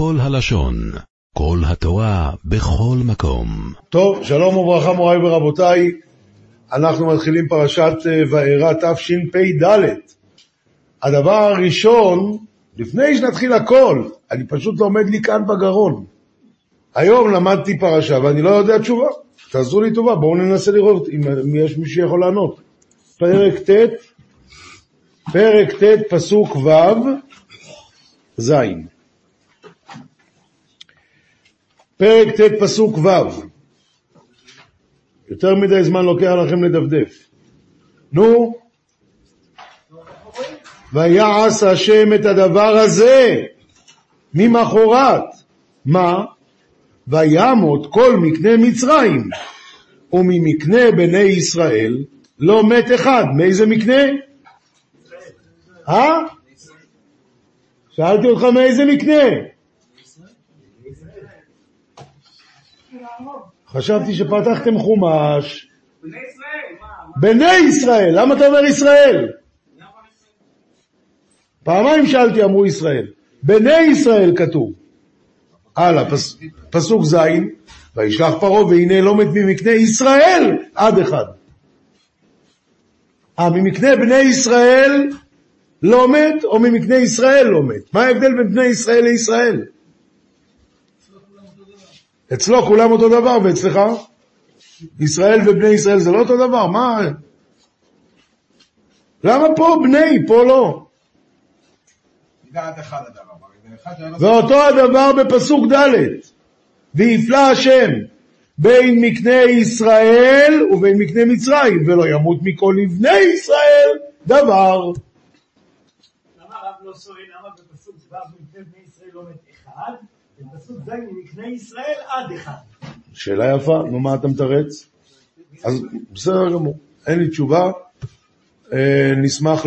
כל הלשון, כל התורה, בכל מקום. טוב, שלום וברכה מוריי ורבותיי, אנחנו מתחילים פרשת אה, וארא תשפ"ד. הדבר הראשון, לפני שנתחיל הכל, אני פשוט לומד לי כאן בגרון. היום למדתי פרשה ואני לא יודע תשובה. תעזרו לי טובה, בואו ננסה לראות אם, יש מישהו שיכול לענות. פרק ט', פרק ט', פסוק ו', ז'. פרק ט', פסוק ו'. יותר מדי זמן לוקח לכם לדפדף. נו, ויעש השם את הדבר הזה ממחרת. מה? וימות כל מקנה מצרים, וממקנה בני ישראל לא מת אחד. מאיזה מקנה? אה? שאלתי אותך מאיזה מקנה? חשבתי שפתחתם חומש. בני ישראל, למה אתה אומר ישראל? פעמיים שאלתי, אמרו ישראל. בני ישראל כתוב. הלאה, פס, פסוק ז', וישלח פרעה והנה לא מת ממקנה ישראל עד אחד. אה, ממקנה בני ישראל לא מת, או ממקנה ישראל לא מת? מה ההבדל בין בני ישראל לישראל? אצלו כולם אותו דבר, ואצלך? ישראל ובני ישראל זה לא אותו דבר, מה? למה פה בני, פה לא? ואותו הדבר בפסוק ד' ויפלא השם בין מקנה ישראל ובין מקנה מצרים ולא ימות מכל לבני ישראל דבר. למה הרב לא שואל למה בפסוק ו' מקנה בני ישראל לא מת אחד ובפסוק ז' מקנה ישראל עד אחד? שאלה יפה, נו מה אתה מתרץ? אז בסדר גמור, אין לי תשובה, אה, נשמח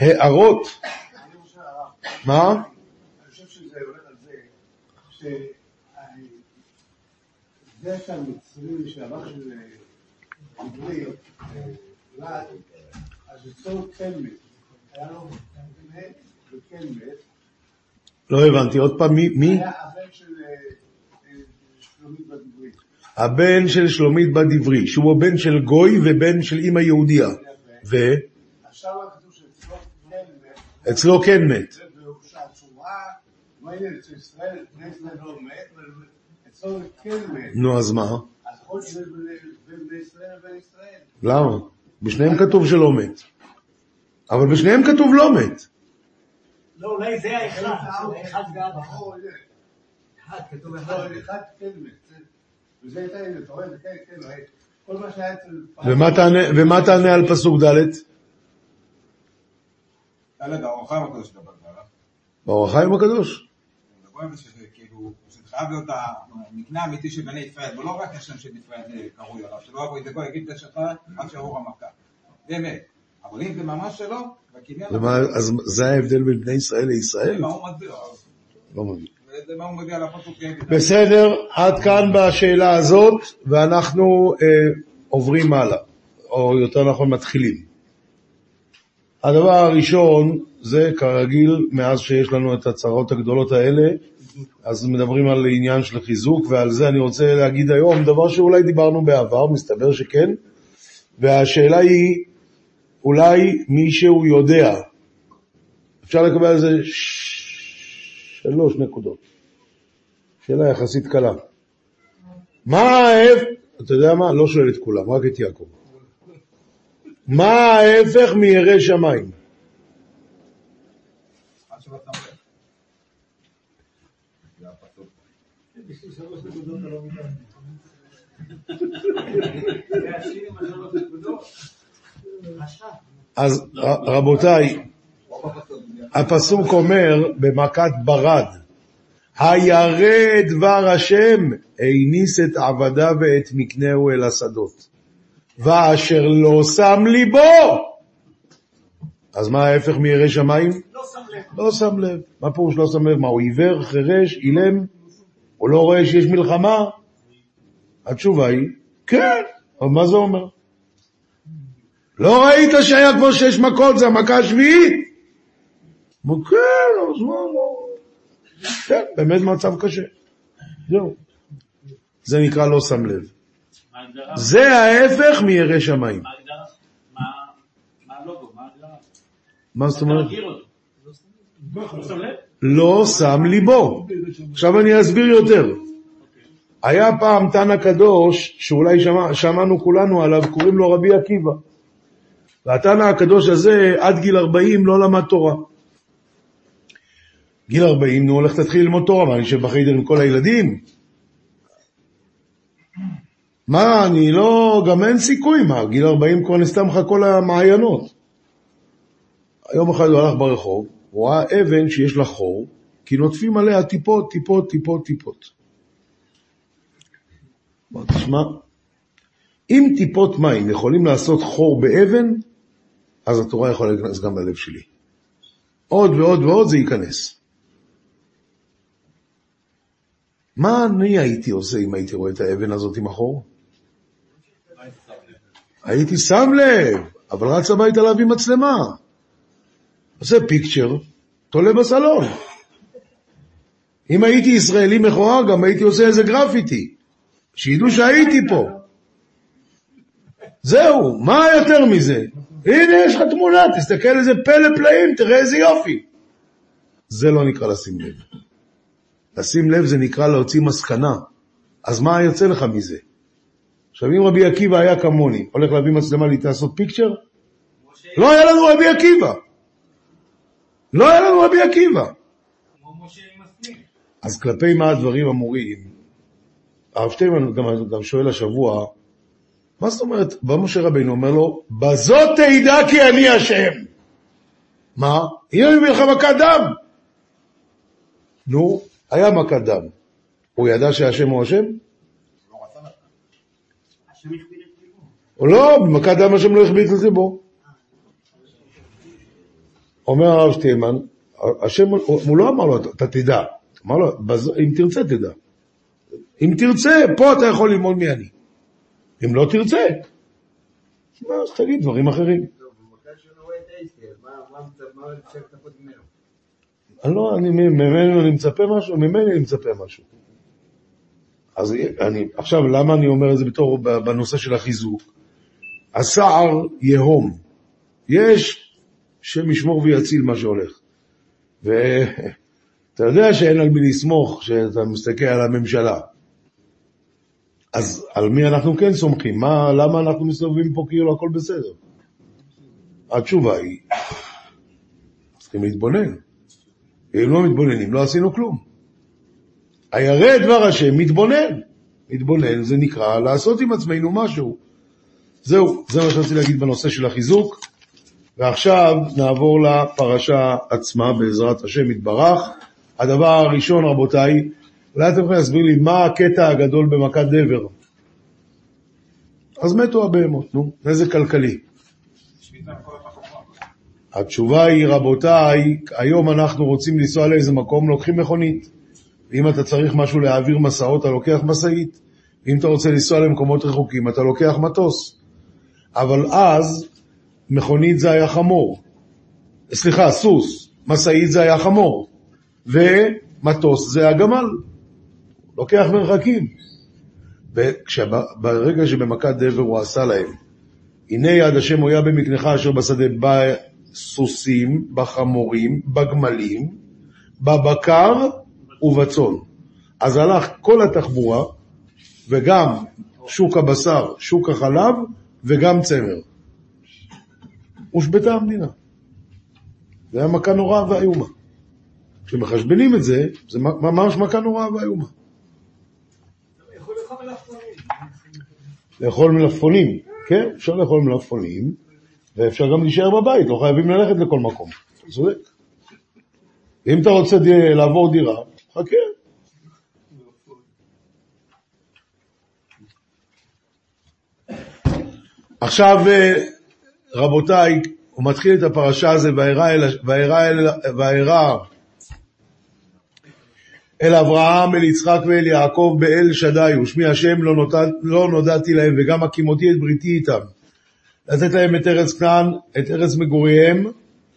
להערות. מה? אני חושב שזה יורד על זה, שזה שהמצרי שהרב של עברי, לד, אז אצלו מת. היה לו מת. לא הבנתי, עוד פעם, מי? מי? היה הבן של אה, שלומית בדברי. הבן של שלומית בת דברי, שהוא הבן של גוי ובן של אימא יהודייה. ו? אצלו כן מת. נו, אז מה? למה? בשניהם כתוב שלא מת. אבל בשניהם כתוב לא מת. לא, אולי זה האחד, האחד ואבא. אחד, כתוב לא, אחד. אחד כן מת. וזה הייתה, הנה, אתה רואה, כן, כן. כל מה שהיה אצל... ומה תענה, על פסוק ד'? דלת האור החיים הקדוש מדבר עליו. באור החיים הקדוש. כאילו, חייב להיות המקנה האמיתי של בני ישראל, ולא רק השם של ישראל קרוי עליו, שלא יבוא איזה גוי, יגיד את השלך עד שיעבור המכה. באמת. אבל אם זה ממש שלא, אז זה ההבדל בין בני ישראל לישראל? לא מבין. בסדר, עד כאן בשאלה הזאת, ואנחנו אה, עוברים הלאה, או יותר נכון מתחילים. הדבר הראשון זה כרגיל, מאז שיש לנו את הצרות הגדולות האלה, אז מדברים על עניין של חיזוק, ועל זה אני רוצה להגיד היום דבר שאולי דיברנו בעבר, מסתבר שכן, והשאלה היא, אולי מישהו יודע, אפשר לקבל על זה. שלוש נקודות. שאלה יחסית קלה. מה ההפך, אתה יודע מה? לא שואל את כולם, רק את יעקב. מה ההפך מירא שמיים? אז רבותיי, הפסוק אומר במכת ברד, הירא דבר השם, הניס את עבדיו ואת מקנהו אל השדות, ואשר לא שם ליבו. אז מה ההפך מירא שמיים? לא שם לב. לא שם לב. מה פירוש לא שם לב? מה, הוא עיוור, חירש, אילם? הוא לא רואה שיש מלחמה? התשובה היא, כן. אבל מה זה אומר? לא ראית שהיה כבר שש מכות, זה המכה השביעית? אמרו, כן, אז מה לא? כן, באמת מצב קשה. זהו. זה נקרא לא שם לב. זה ההפך מירא שמיים. מה זאת אומרת? לא שם? לא שם ליבו. עכשיו אני אסביר יותר. היה פעם תנא קדוש, שאולי שמע, שמענו כולנו עליו, קוראים לו רבי עקיבא. והתנא הקדוש הזה, עד גיל 40 לא למד תורה. גיל 40, נו, הולך תתחיל ללמוד תורה, מה, אני אשב בחיידר עם כל הילדים? מה, אני לא, גם אין סיכוי, מה, גיל 40 כבר נסתם לך כל המעיינות. יום אחד הוא הלך ברחוב, הוא ראה אבן שיש לה חור, כי נוטפים עליה טיפות, טיפות, טיפות, טיפות. אמר, תשמע, אם טיפות מים יכולים לעשות חור באבן, אז התורה יכולה להיכנס גם ללב שלי. עוד ועוד ועוד זה ייכנס. מה אני הייתי עושה אם הייתי רואה את האבן הזאת עם החור? הייתי שם לב, אבל רץ הביתה להביא מצלמה. עושה פיקצ'ר, תולה בסלון. אם הייתי ישראלי מכוער, גם הייתי עושה איזה גרפיטי. שידעו שהייתי פה. זהו, מה יותר מזה? הנה יש לך תמונה, תסתכל איזה פלא פלאים, תראה איזה יופי. זה לא נקרא לשים לב. לשים לב זה נקרא להוציא מסקנה. אז מה יוצא לך מזה? עכשיו אם רבי עקיבא היה כמוני, הולך להביא מצלמה לי לעשות פיקצ'ר? לא היה לנו רבי עקיבא. לא היה לנו רבי עקיבא. אז כלפי מה הדברים אמורים? הרב שטיימן גם, גם שואל השבוע, מה זאת אומרת, בא משה רבינו אומר לו, בזאת תדע כי אני אשם. מה? הנה אני מביא לך מכת דם. נו, היה מכת דם. הוא ידע שהשם הוא השם? השם הכביד. או לא, במכת דם השם לא החביט את ליבו. אומר הרב שטיימן, השם, הוא, לא אמר לו, אתה תדע. אמר לו, "בז- אם תרצה תדע. אם תרצה, פה אתה יכול ללמוד מי אני. אם לא תרצה, אז תגיד דברים אחרים. לא, אני, ממנו אני מצפה משהו, ממני אני מצפה משהו. אז אני, עכשיו, למה אני אומר את זה בתור, בנושא של החיזוק? הסער יהום. יש שם ישמור ויציל מה שהולך. ואתה יודע שאין על מי לסמוך כשאתה מסתכל על הממשלה. אז על מי אנחנו כן סומכים? מה, למה אנחנו מסתובבים פה כאילו הכל בסדר? התשובה היא, צריכים להתבונן. ואם לא מתבוננים, לא עשינו כלום. הירא דבר השם, מתבונן. מתבונן זה נקרא לעשות עם עצמנו משהו. זהו, זה מה שרציתי להגיד בנושא של החיזוק. ועכשיו נעבור לפרשה עצמה בעזרת השם יתברך. הדבר הראשון, רבותיי, אולי אתם יכולים להסביר לי מה הקטע הגדול במכת דבר. אז מתו הבהמות, נו, נזק כלכלי. התשובה היא, רבותיי, היום אנחנו רוצים לנסוע לאיזה מקום, לוקחים מכונית. אם אתה צריך משהו להעביר מסעות, אתה לוקח משאית. אם אתה רוצה לנסוע למקומות רחוקים, אתה לוקח מטוס. אבל אז, מכונית זה היה חמור. סליחה, סוס. משאית זה היה חמור. ומטוס זה הגמל. לוקח מרחקים. וברגע שבמכת דבר הוא עשה להם, הנה יד השם הויה במקנך אשר בשדה בסוסים, בחמורים, בגמלים, בבקר ובצאן. אז הלך כל התחבורה, וגם שוק הבשר, שוק החלב, וגם צמר. הושבתה המדינה. זה היה מכה נוראה ואיומה. כשמחשבנים את זה, זה ממש מכה נוראה ואיומה. יכול לאכול מלפפונים. לאכול מלפפונים, כן, אפשר לאכול מלפפונים, ואפשר גם להישאר בבית, לא חייבים ללכת לכל מקום. צודק. אם אתה רוצה די- לעבור דירה, חכה. עכשיו, אה, רבותיי, הוא מתחיל את הפרשה הזו, וירא אל- אברהם, אל יצחק ואל יעקב באל שדי, ושמי השם לא, נודע, לא נודעתי להם, וגם הקימותי את בריתי איתם. לתת להם את ארץ כנען, את ארץ מגוריהם,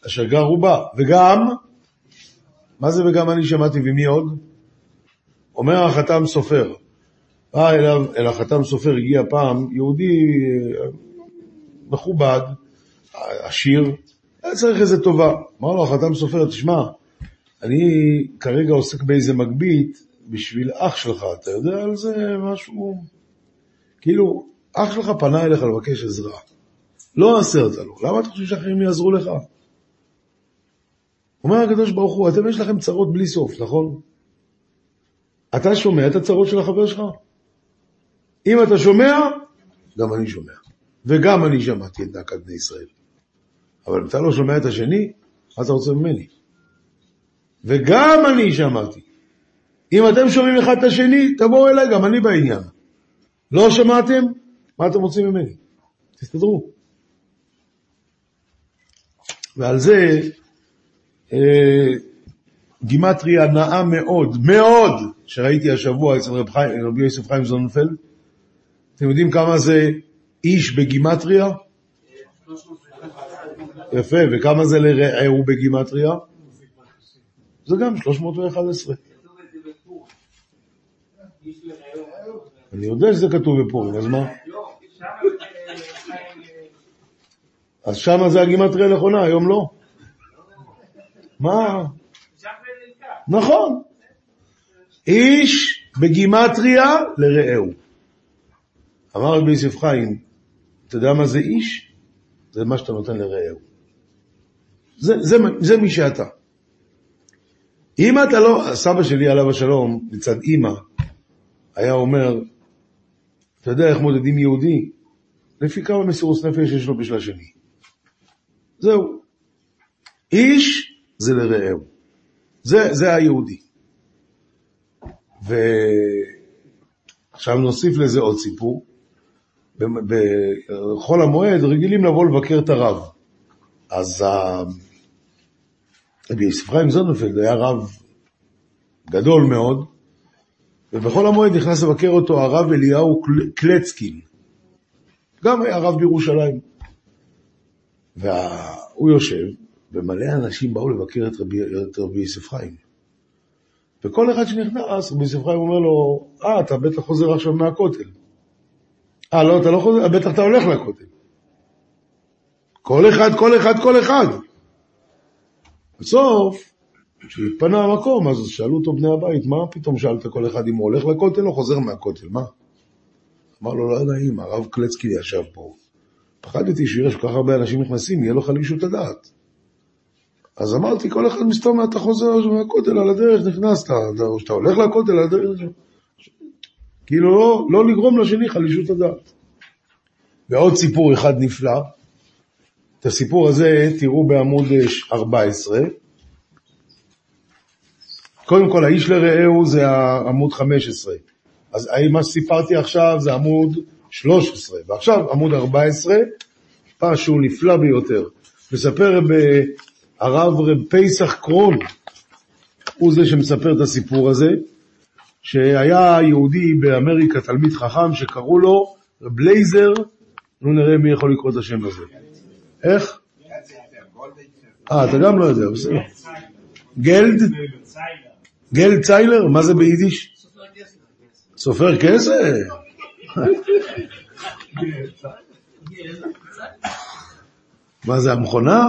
אשר גרו בה, וגם מה זה וגם אני שמעתי ומי עוד? אומר החתם סופר. בא אליו, אל החתם סופר הגיע פעם יהודי מכובד, עשיר, היה צריך איזה טובה. אמר לו החתם סופר, תשמע, אני כרגע עוסק באיזה מגבית בשביל אח שלך, אתה יודע על זה משהו? כאילו, אח שלך פנה אליך לבקש עזרה. לא עשרת לו, למה אתה חושב שאחרים יעזרו לך? אומר הקדוש ברוך הוא, אתם יש לכם צרות בלי סוף, נכון? אתה שומע את הצרות של החבר שלך? אם אתה שומע, גם אני שומע. וגם אני שמעתי את נקת בני ישראל. אבל אם אתה לא שומע את השני, מה אתה רוצה ממני? וגם אני שמעתי. אם אתם שומעים אחד את השני, תבואו אליי, גם אני בעניין. לא שמעתם? מה אתם רוצים ממני? תסתדרו. ועל זה אה, גימטריה נאה מאוד, מאוד, שראיתי השבוע אצל רב, חי, רבי יוסף חיים זוננפלד. אתם יודעים כמה זה איש בגימטריה? יפה, וכמה זה לרעהו בגימטריה? זה גם 311. אני יודע שזה כתוב בפורים, אז מה? אז שמה זה הגימטריה הנכונה, היום לא. מה? נכון. איש בגימטריה לרעהו. אמר רבי יוסף חיים, אתה יודע מה זה איש? זה מה שאתה נותן לרעהו. זה, זה, זה מי שאתה. אם אתה לא, סבא שלי עליו השלום, מצד אימא, היה אומר, אתה יודע איך מודדים יהודי? לפי כמה מסירות נפש יש לו בשביל השני. זהו. איש זה לרעהו. זה, זה היהודי. ועכשיו נוסיף לזה עוד סיפור. בחול המועד רגילים לבוא לבקר את הרב. אז רבי יוסף חיים זוננפלד היה רב גדול מאוד, ובחול המועד נכנס לבקר אותו הרב אליהו קלצקין. גם היה רב בירושלים. והוא יושב, ומלא אנשים באו לבקר את רבי, יוסף חיים. וכל אחד שנכנס, רבי יוסף חיים אומר לו, אה, אתה בטח חוזר עכשיו מהכותל. אה, לא, אתה לא חוזר, בטח אתה הולך לכותל. כל אחד, כל אחד, כל אחד. בסוף, כשהתפנה המקום, אז שאלו אותו בני הבית, מה פתאום שאלת כל אחד אם הוא הולך לכותל או חוזר מהכותל, מה? אמר לו, לא נעים, הרב קלצקי ישב פה. פחדתי שיראה שכל כך הרבה אנשים נכנסים, יהיה לו חלישות הדעת. אז אמרתי, כל אחד מסתום, אתה חוזר מהכותל על הדרך, נכנסת, או שאתה הולך לכותל על הדרך. כאילו לא, לא לגרום לשני חלישות הדעת. ועוד סיפור אחד נפלא, את הסיפור הזה תראו בעמוד 14. קודם כל, האיש לרעהו זה עמוד 15. אז מה שסיפרתי עכשיו זה עמוד 13, ועכשיו עמוד 14, משהו נפלא ביותר. מספר הרב רב פסח קרון, הוא זה שמספר את הסיפור הזה, שהיה יהודי באמריקה, תלמיד חכם, שקראו לו רב לייזר, נו נראה מי יכול לקרוא את השם הזה. איך? אה, אתה גם לא יודע, בסדר. גלד? גלד ציילר? מה זה ביידיש? סופר כסף? מה זה, המכונה?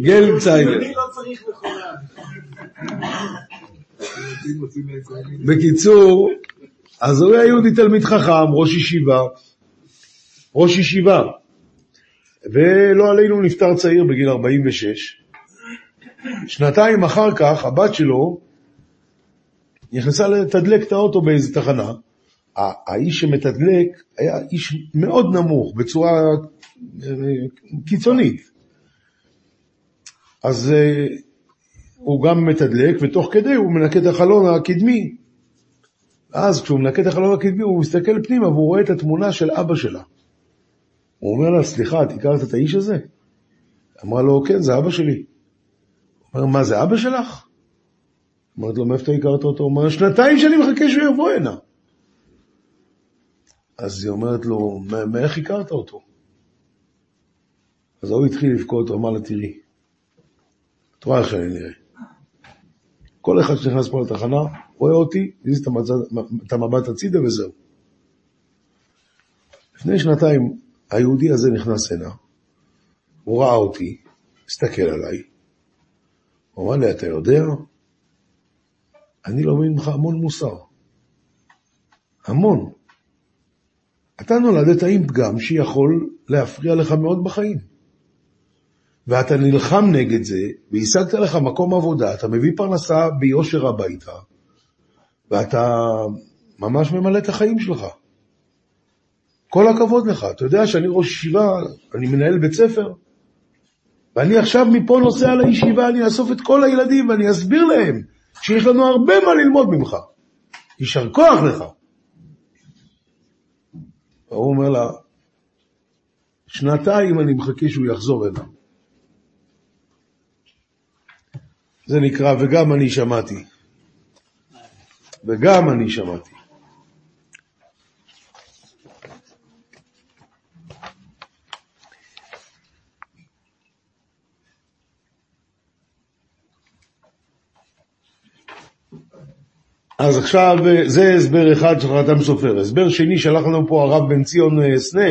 גלד ציילר. בקיצור, אז הוא היה יהודי תלמיד חכם, ראש ישיבה, ראש ישיבה, ולא עלינו נפטר צעיר בגיל 46. שנתיים אחר כך הבת שלו נכנסה לתדלק את האוטו באיזה תחנה. האיש שמתדלק היה איש מאוד נמוך, בצורה אה, קיצונית. אז אה, הוא גם מתדלק, ותוך כדי הוא מנקה את החלון הקדמי. אז כשהוא מנקה את החלון הקדמי, הוא מסתכל פנימה והוא רואה את התמונה של אבא שלה. הוא אומר לה, סליחה, את הכרת את האיש הזה? אמרה לו, כן, זה אבא שלי. הוא אומר, מה, זה אבא שלך? אמרת לו, מאיפה אתה הכרת אותו? הוא אומר, שנתיים שאני מחכה שהוא יבוא הנה. אז היא אומרת לו, מאיך הכרת אותו? אז הוא התחיל לבכות, הוא אמר לה, תראי, אתה רואה איך שאני נראה. כל אחד שנכנס פה לתחנה, רואה אותי, מזיז את את המבט הצידה וזהו. לפני שנתיים היהודי הזה נכנס הנה, הוא ראה אותי, הסתכל עליי, הוא אמר לי, אתה יודע, אני לומד ממך המון מוסר. המון. אתה נולדת עם פגם שיכול להפריע לך מאוד בחיים. ואתה נלחם נגד זה, והשגת לך מקום עבודה, אתה מביא פרנסה ביושר הביתה, ואתה ממש ממלא את החיים שלך. כל הכבוד לך. אתה יודע שאני ראש ישיבה, אני מנהל בית ספר, ואני עכשיו מפה נוסע לישיבה, אני אאסוף את כל הילדים ואני אסביר להם שיש לנו הרבה מה ללמוד ממך. יישר כוח לך. הוא אומר לה, שנתיים אני מחכה שהוא יחזור הנה. זה נקרא, וגם אני שמעתי. וגם אני שמעתי. עכשיו, אה, זה הסבר אחד של חתם סופר. הסבר שני שלח לנו פה הרב בן ציון אה, סנה,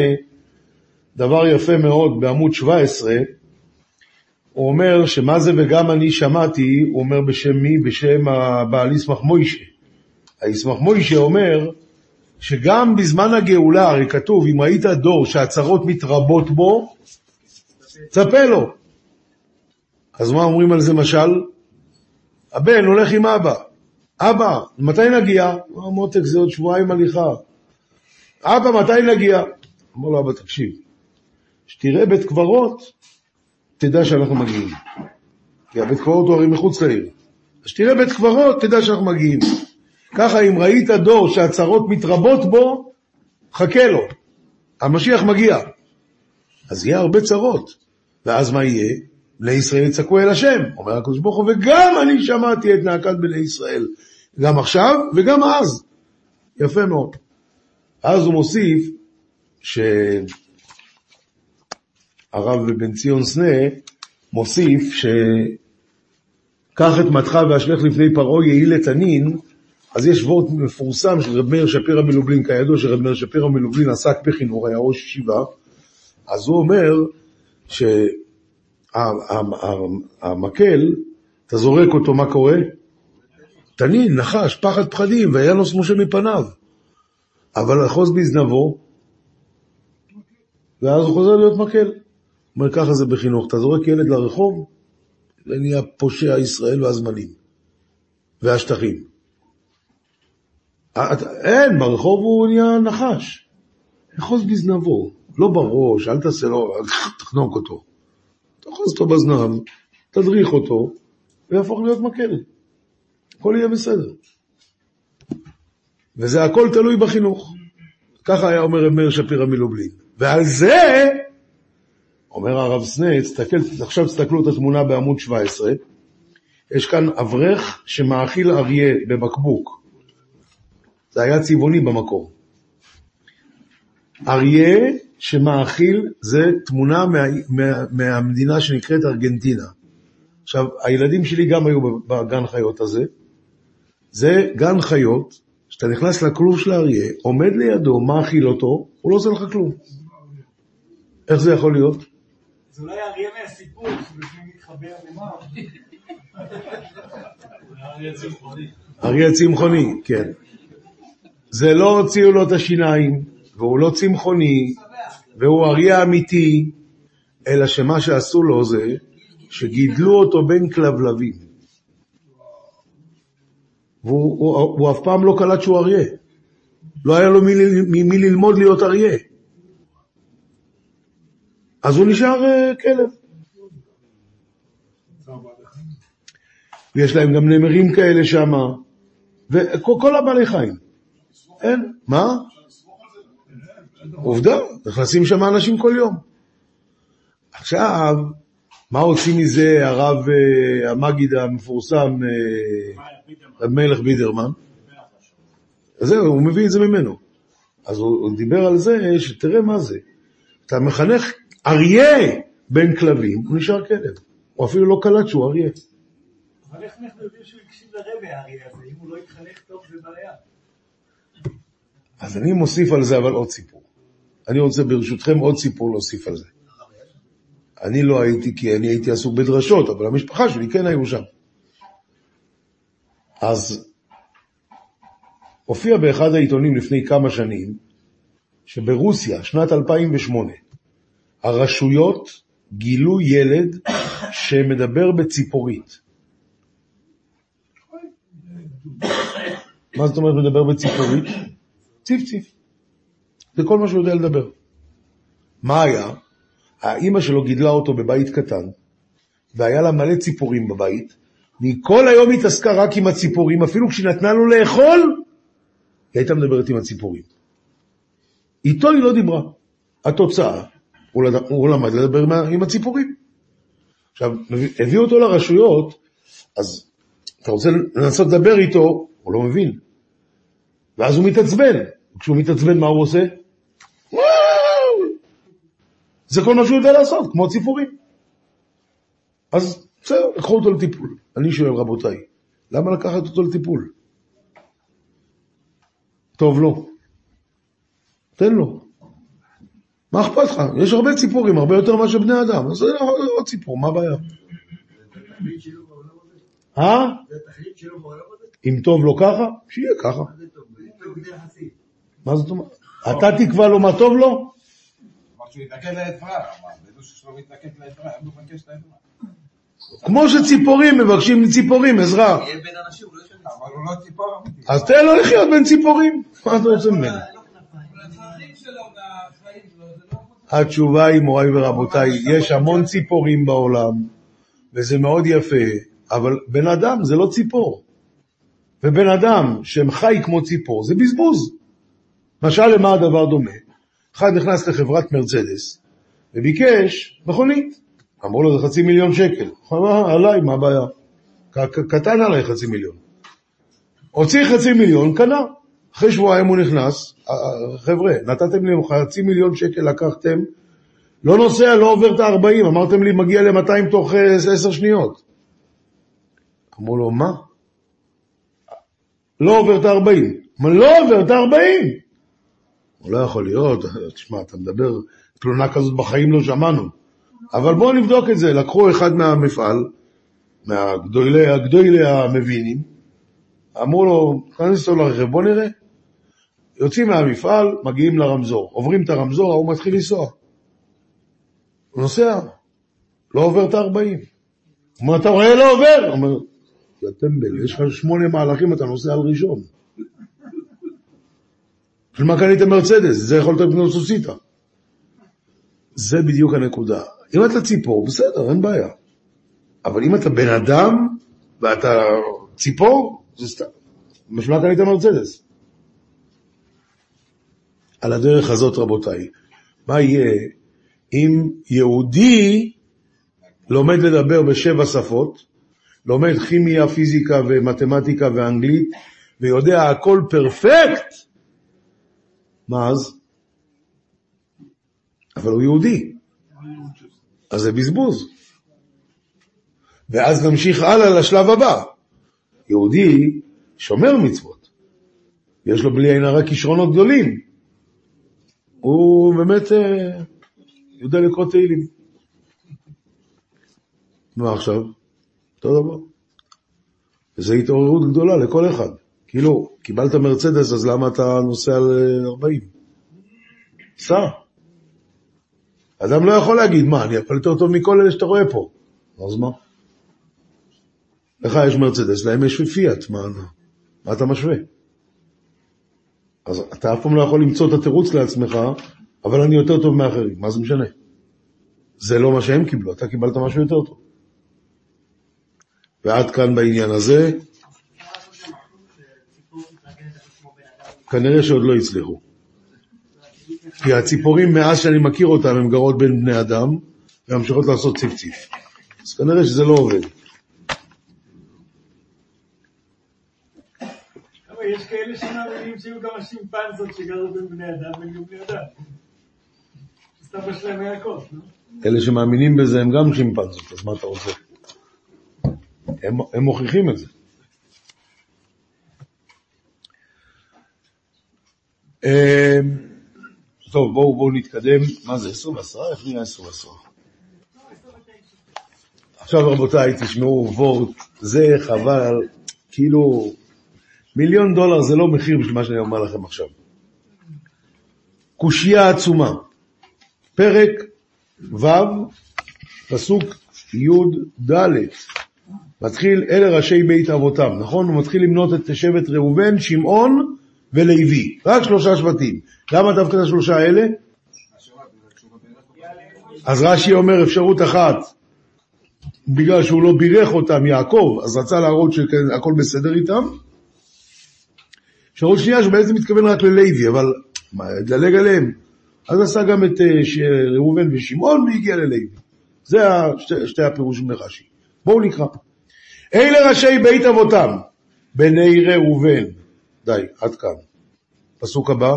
דבר יפה מאוד בעמוד 17, הוא אומר שמה זה וגם אני שמעתי, הוא אומר בשם מי? בשם הבעל ישמח מוישה. הישמח מוישה אומר שגם בזמן הגאולה, הרי כתוב, אם ראית דור שהצרות מתרבות בו, צפה לו. אז מה אומרים על זה משל? הבן הולך עם אבא. אבא, מתי נגיע? אמר מותק, זה עוד שבועיים הליכה. אבא, מתי נגיע? אמר לו, אבא, תקשיב, כשתראה בית קברות, תדע שאנחנו מגיעים. כי הבית קברות הוא הרי מחוץ לעיר. אז כשתראה בית קברות, תדע שאנחנו מגיעים. ככה, אם ראית דור שהצרות מתרבות בו, חכה לו. המשיח מגיע. אז יהיה הרבה צרות. ואז מה יהיה? בני ישראל יצעקו אל השם, אומר הקדוש ברוך הוא, וגם אני שמעתי את נאקת בני ישראל, גם עכשיו וגם אז. יפה מאוד. אז הוא מוסיף שהרב בן ציון סנה מוסיף שקח את מתך והשלך לפני פרעה יהי לתנין, אז יש וורט מפורסם של רב מאיר שפירא מלובלין, כידוע שרב מאיר שפירא מלובלין עסק בחינוך, היה ראש ישיבה, אז הוא אומר ש... המקל, אתה זורק אותו, מה קורה? תנין, נחש, פחד פחדים, וינוס משה מפניו. אבל אחוז בזנבו, ואז הוא חוזר להיות מקל. אומר, ככה זה בחינוך, אתה זורק ילד לרחוב, ונהיה פושע ישראל והזמנים, והשטחים. אין, ברחוב הוא נהיה נחש. אחוז בזנבו, לא בראש, אל תעשה לו, תחנוק אותו. תאחוז אותו בזנב, תדריך אותו, ויהפוך להיות מקל. הכל יהיה בסדר. וזה הכל תלוי בחינוך. ככה היה אומר מאיר שפירא מלובלין. ועל זה, אומר הרב סנה, תסתכל, עכשיו תסתכלו את התמונה בעמוד 17, יש כאן אברך שמאכיל אריה בבקבוק. זה היה צבעוני במקור. אריה שמאכיל זה תמונה מה, מה, מהמדינה שנקראת ארגנטינה. עכשיו, הילדים שלי גם היו בגן חיות הזה. זה גן חיות, כשאתה נכנס לכלוב של האריה, עומד לידו, מאכיל אותו, הוא לא עושה לך כלום. איך זה יכול להיות? זה אולי אריה מהסיפור, שבפנים מתחבר למה? אריה צמחוני, כן. זה לא הוציאו לו את השיניים, והוא לא צמחוני, והוא אריה אמיתי, אלא שמה שעשו לו זה שגידלו אותו בין כלבלבים. והוא הוא, הוא אף פעם לא קלט שהוא אריה. לא היה לו מי, ללמוד להיות אריה. אז הוא נשאר uh, כלב. ויש להם גם נמרים כאלה שם, וכל הבעלי חיים. אין, מה? עובדה, נכנסים שם אנשים כל יום. עכשיו, מה עושים מזה הרב uh, המגיד המפורסם, uh, רב מלך בידרמן? אז זהו, הוא מביא את זה ממנו. אז הוא, הוא דיבר על זה, שתראה מה זה. אתה מחנך אריה בין כלבים, הוא נשאר כלב. הוא אפילו לא קלט שהוא אריה. אבל איך אנחנו יודעים שהוא הקשיב לרבי האריה הזה? אם הוא לא התחנך טוב זה בעיה. אז אני מוסיף על זה אבל עוד סיפור. אני רוצה ברשותכם עוד סיפור להוסיף על זה. אני לא הייתי כי אני הייתי עסוק בדרשות, אבל המשפחה שלי כן היו שם. אז הופיע באחד העיתונים לפני כמה שנים, שברוסיה, שנת 2008, הרשויות גילו ילד שמדבר בציפורית. מה זאת אומרת מדבר בציפורית? ציף ציף. זה כל מה שהוא יודע לדבר. מה היה? האימא שלו גידלה אותו בבית קטן, והיה לה מלא ציפורים בבית, והיא כל היום התעסקה רק עם הציפורים, אפילו כשהיא נתנה לו לאכול, היא הייתה מדברת עם הציפורים. איתו היא לא דיברה. התוצאה, הוא, לד... הוא למד לדבר. עם הציפורים. עכשיו, הביאו אותו לרשויות, אז אתה רוצה לנסות לדבר איתו, הוא לא מבין. ואז הוא מתעצבן. כשהוא מתעצבן, מה הוא עושה? זה כל מה שהוא יודע לעשות, כמו ציפורים. אז בסדר, לקחו אותו לטיפול. אני שואל, רבותיי, למה לקחת אותו לטיפול? טוב לו. תן לו. מה אכפת לך? יש הרבה ציפורים, הרבה יותר מאשר בני אדם. אז עוד ציפור, מה הבעיה? אה? אם טוב לו ככה, שיהיה ככה. מה זאת אומרת? אתה תקבע לו מה טוב לו? שהוא יתנגד לאפרת, אמר, זה שלו מתנגד לאפרת, הוא מבקש את האפרת. כמו שציפורים מבקשים מציפורים עזרה. לא ישנה. אבל הוא לא ציפור אמיתי. אז תן לו לחיות בין ציפורים. מה אתה רוצה ממנו? לא... התשובה היא, מוריי ורבותיי, יש המון ציפורים בעולם, וזה מאוד יפה, אבל בן אדם זה לא ציפור. ובן אדם שחי כמו ציפור זה בזבוז. משל למה הדבר דומה? אחד נכנס לחברת מרצדס וביקש מכונית. אמרו לו זה חצי מיליון שקל. הוא אמר, עליי, מה הבעיה? קטן עליי חצי מיליון. הוציא חצי מיליון, קנה. אחרי שבועיים הוא נכנס, "אה, אה, חבר'ה, נתתם לי חצי מיליון שקל, לקחתם, לא נוסע, לא עובר את ה-40, אמרתם לי מגיע ל-200 תוך אה, עשר שניות. אמרו לו, מה? לא עובר את ה-40. אמר, לא עובר את ה-40. הוא לא יכול להיות, תשמע, אתה מדבר, תלונה כזאת בחיים לא שמענו. אבל בואו נבדוק את זה. לקחו אחד מהמפעל, מהגדולי הגדולי המבינים, אמרו לו, תכניס אותו לרכב, בוא נראה. יוצאים מהמפעל, מגיעים לרמזור. עוברים את הרמזור, ההוא מתחיל לנסוע. הוא נוסע, לא עובר את ה-40. הוא אומר, אתה רואה, לא עובר. אומר, יא טמבל, יש לך שמונה מהלכים, אתה נוסע על ראשון. בשביל מה קנית מרצדס? זה יכולת לקנות סוסיתא. זה בדיוק הנקודה. אם אתה ציפור, בסדר, אין בעיה. אבל אם אתה בן אדם ואתה ציפור, זה סתם. מה קנית מרצדס? על הדרך הזאת, רבותיי, מה יהיה אם יהודי לומד לדבר בשבע שפות, לומד כימיה, פיזיקה ומתמטיקה ואנגלית, ויודע הכל פרפקט, מה אז? אבל הוא יהודי, אז זה בזבוז. ואז נמשיך הלאה לשלב הבא. יהודי שומר מצוות, יש לו בלי עין הרע כישרונות גדולים. הוא באמת אה, יודע לקרוא תהילים. מה עכשיו? אותו דבר. וזו התעוררות גדולה לכל אחד. כאילו, קיבלת מרצדס, אז למה אתה נוסע על אה, 40? סע. אדם לא יכול להגיד, מה, אני אבל יותר טוב מכל אלה שאתה רואה פה. אז מה? לך יש מרצדס, להם יש פיאט, מה, מה אתה משווה? אז אתה אף פעם לא יכול למצוא את התירוץ לעצמך, אבל אני יותר טוב מאחרים, מה זה משנה? זה לא מה שהם קיבלו, אתה קיבלת משהו יותר טוב. ועד כאן בעניין הזה, כנראה שעוד לא הצליחו. כי הציפורים, מאז שאני מכיר אותן, הן גרות בין בני אדם, וממשיכות לעשות ציפציף. אז כנראה שזה לא עובד. אבל יש כאלה שמאמינים שהיו כמה שימפנזות שגרו בין בני אדם היו בני אדם. סבא שלהם היה כוס, לא? אלה שמאמינים בזה הם גם שימפנזות, אז מה אתה רוצה? הם, הם מוכיחים את זה. אה, טוב, בואו בואו נתקדם. מה זה, עשר ועשרה? איך נראה עשר ועשרה? עכשיו רבותיי, תשמעו וורט, זה חבל, כאילו, מיליון דולר זה לא מחיר בשביל מה שאני אומר לכם עכשיו. קושייה עצומה, פרק ו', פסוק י"ד, מתחיל אלה ראשי בית אבותם, נכון? הוא מתחיל למנות את שבט ראובן, שמעון ולוי, רק שלושה שבטים. למה דווקא את השלושה האלה? אז רש"י אומר אפשרות אחת, בגלל שהוא לא בירך אותם, יעקב, אז רצה להראות שהכל בסדר איתם. אפשרות שנייה שבעצם מתכוון רק ללוי, אבל דלג עליהם. אז עשה גם את אה, ראובן ושמעון והגיע ללוי. זה שתי, שתי הפירושים לרש"י. בואו נקרא. אלה ראשי בית אבותם, בני ראובן, די, עד כאן. פסוק הבא,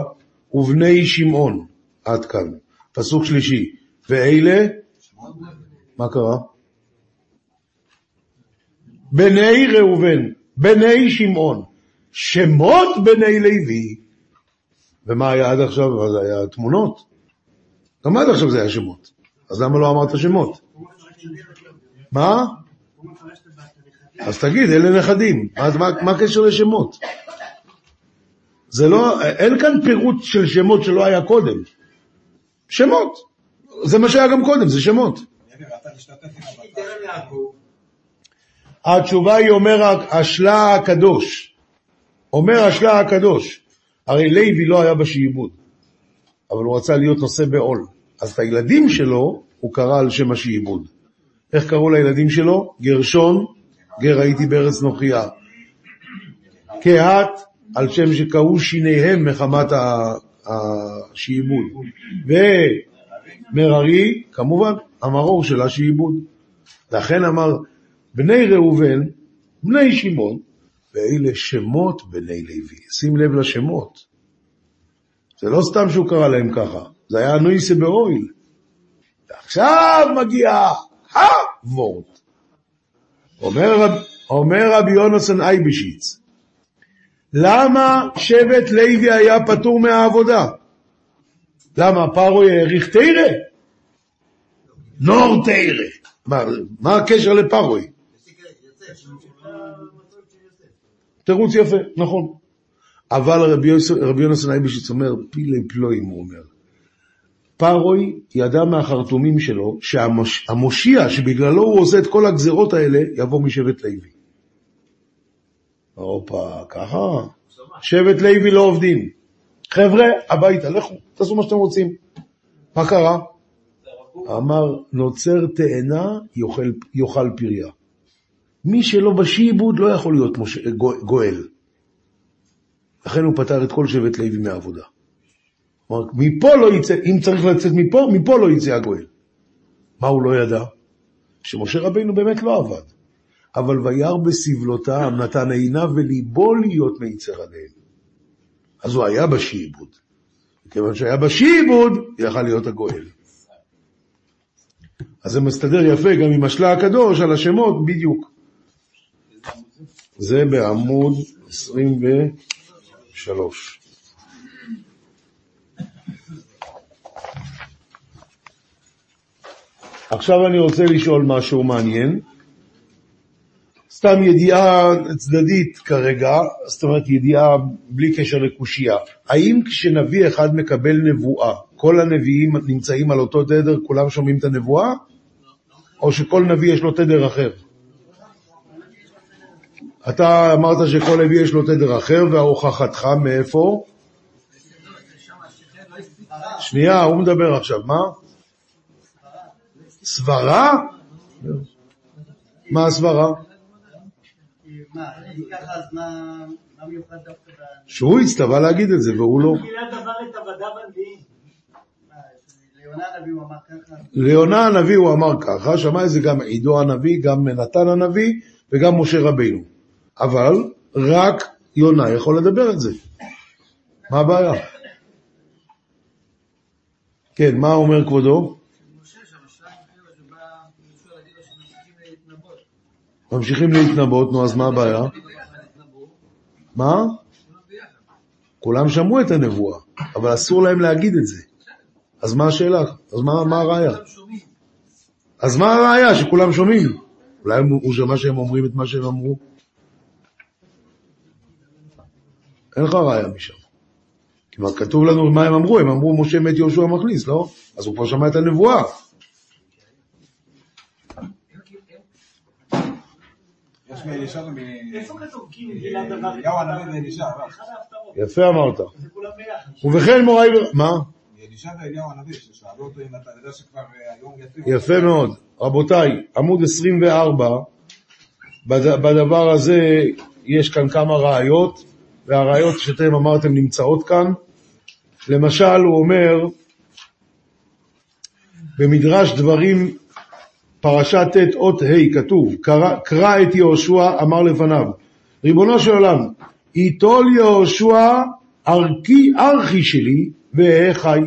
ובני שמעון, עד כאן. פסוק שלישי, ואלה, מה קרה? בני ראובן, בני שמעון, שמות בני לוי. ומה היה עד עכשיו? אז היה תמונות. גם עד עכשיו זה היה שמות. אז למה לא אמרת שמות? מה? אז תגיד, אלה נכדים. מה, הקשר לשמות? זה לא, אין כאן פירוט של שמות שלא היה קודם. שמות. זה מה שהיה גם קודם, זה שמות. התשובה היא אומר השלה הקדוש. אומר השלה הקדוש. הרי לוי לא היה בשעבוד, אבל הוא רצה להיות נושא בעול. אז את הילדים שלו הוא קרא על שם השעבוד. איך קראו לילדים שלו? גרשון, גר הייתי בארץ נוכריה. קהת, על שם שקראו שיניהם מחמת השעבוד. ומררי, כמובן, המרור של השעבוד. לכן אמר, בני ראובן, בני שמעון, ואלה שמות בני לוי. שים לב לשמות. זה לא סתם שהוא קרא להם ככה, זה היה נויסה באויל. ועכשיו מגיע הוורט. אומר, אומר רבי יונתן אייבשיץ, למה שבט לוי היה פטור מהעבודה? למה פרוי העריך תרא? נור תרא. מה, הקשר לפרוי? תירוץ יפה, נכון. אבל רבי, יונתן אייבשיץ אומר, פילי פלואים, הוא אומר. פרוי ידע מהחרטומים שלו שהמושיע שבגללו הוא עושה את כל הגזרות האלה, יבוא משבט לוי. הופה, ככה? שבט לוי לא עובדים. חבר'ה, הביתה, לכו, תעשו מה שאתם רוצים. מה קרה? אמר, נוצר תאנה, יאכל, יאכל פריה. מי שלא בשיעבוד לא יכול להיות. גו- גואל. לכן הוא פטר את כל שבט לוי מהעבודה. כלומר, מפה לא יצא, אם צריך לצאת מפה, מפה לא יצא הגואל. מה הוא לא ידע? שמשה רבינו באמת לא עבד. אבל וירא בסבלותם, נתן עיניו וליבו להיות מיצר עליהם. אז הוא היה בשיעבוד. כיוון שהיה בשיעבוד, יכל להיות הגואל. אז זה מסתדר יפה גם עם השלה הקדוש על השמות בדיוק. זה בעמוד 23. עכשיו אני רוצה לשאול משהו מעניין. סתם ידיעה צדדית כרגע, זאת אומרת ידיעה בלי קשר לקושייה. האם כשנביא אחד מקבל נבואה, כל הנביאים נמצאים על אותו תדר, כולם שומעים את הנבואה? או שכל נביא יש לו תדר אחר? אתה אמרת שכל נביא יש לו תדר אחר, והוכחתך מאיפה? שנייה, הוא מדבר עכשיו, מה? סברה? מה הסברה? מה, אם ככה אז מה מה מיוחד דווקא ב... שהוא הצטווה להגיד את זה, והוא לא. ליונה הנביא הוא אמר ככה, שמע את זה גם עידו הנביא, גם נתן הנביא וגם משה רבינו. אבל רק יונה יכול לדבר את זה. מה הבעיה? כן, מה אומר כבודו? ממשיכים להתנבאות, נו, אז מה הבעיה? מה? כולם שמעו את הנבואה, אבל אסור להם להגיד את זה. אז מה השאלה? אז מה, מה הראיה? אז מה הראיה שכולם שומעים? אולי הוא- שמע שהם אומרים את מה שהם אמרו? אין לך ראיה משם. מה כתוב לנו מה הם אמרו, הם אמרו משה מת יהושע מכניס, לא? אז הוא כבר שמע את הנבואה. יש מאלישע ומ... איפה כתוב כי גילה דבר אליהו הנביא ואלישע, אבל. אחד ההפטרות. יפה אמרת. ובכן מוריי ו... מה? מאלישע ואליהו הנביא, ששאלו אותו אם אתה יודע שכבר אה, היום יפים. יפה מאוד. רבותיי, עמוד 24, בד- בדבר הזה יש כאן כמה ראיות, והראיות שאתם אמרתם נמצאות כאן. למשל, הוא אומר, במדרש דברים, פרשת ט' אות ה', כתוב, קרא, קרא את יהושע, אמר לפניו, ריבונו של עולם, ייטול יהושע ארכי, ארכי שלי, ואהיה חי.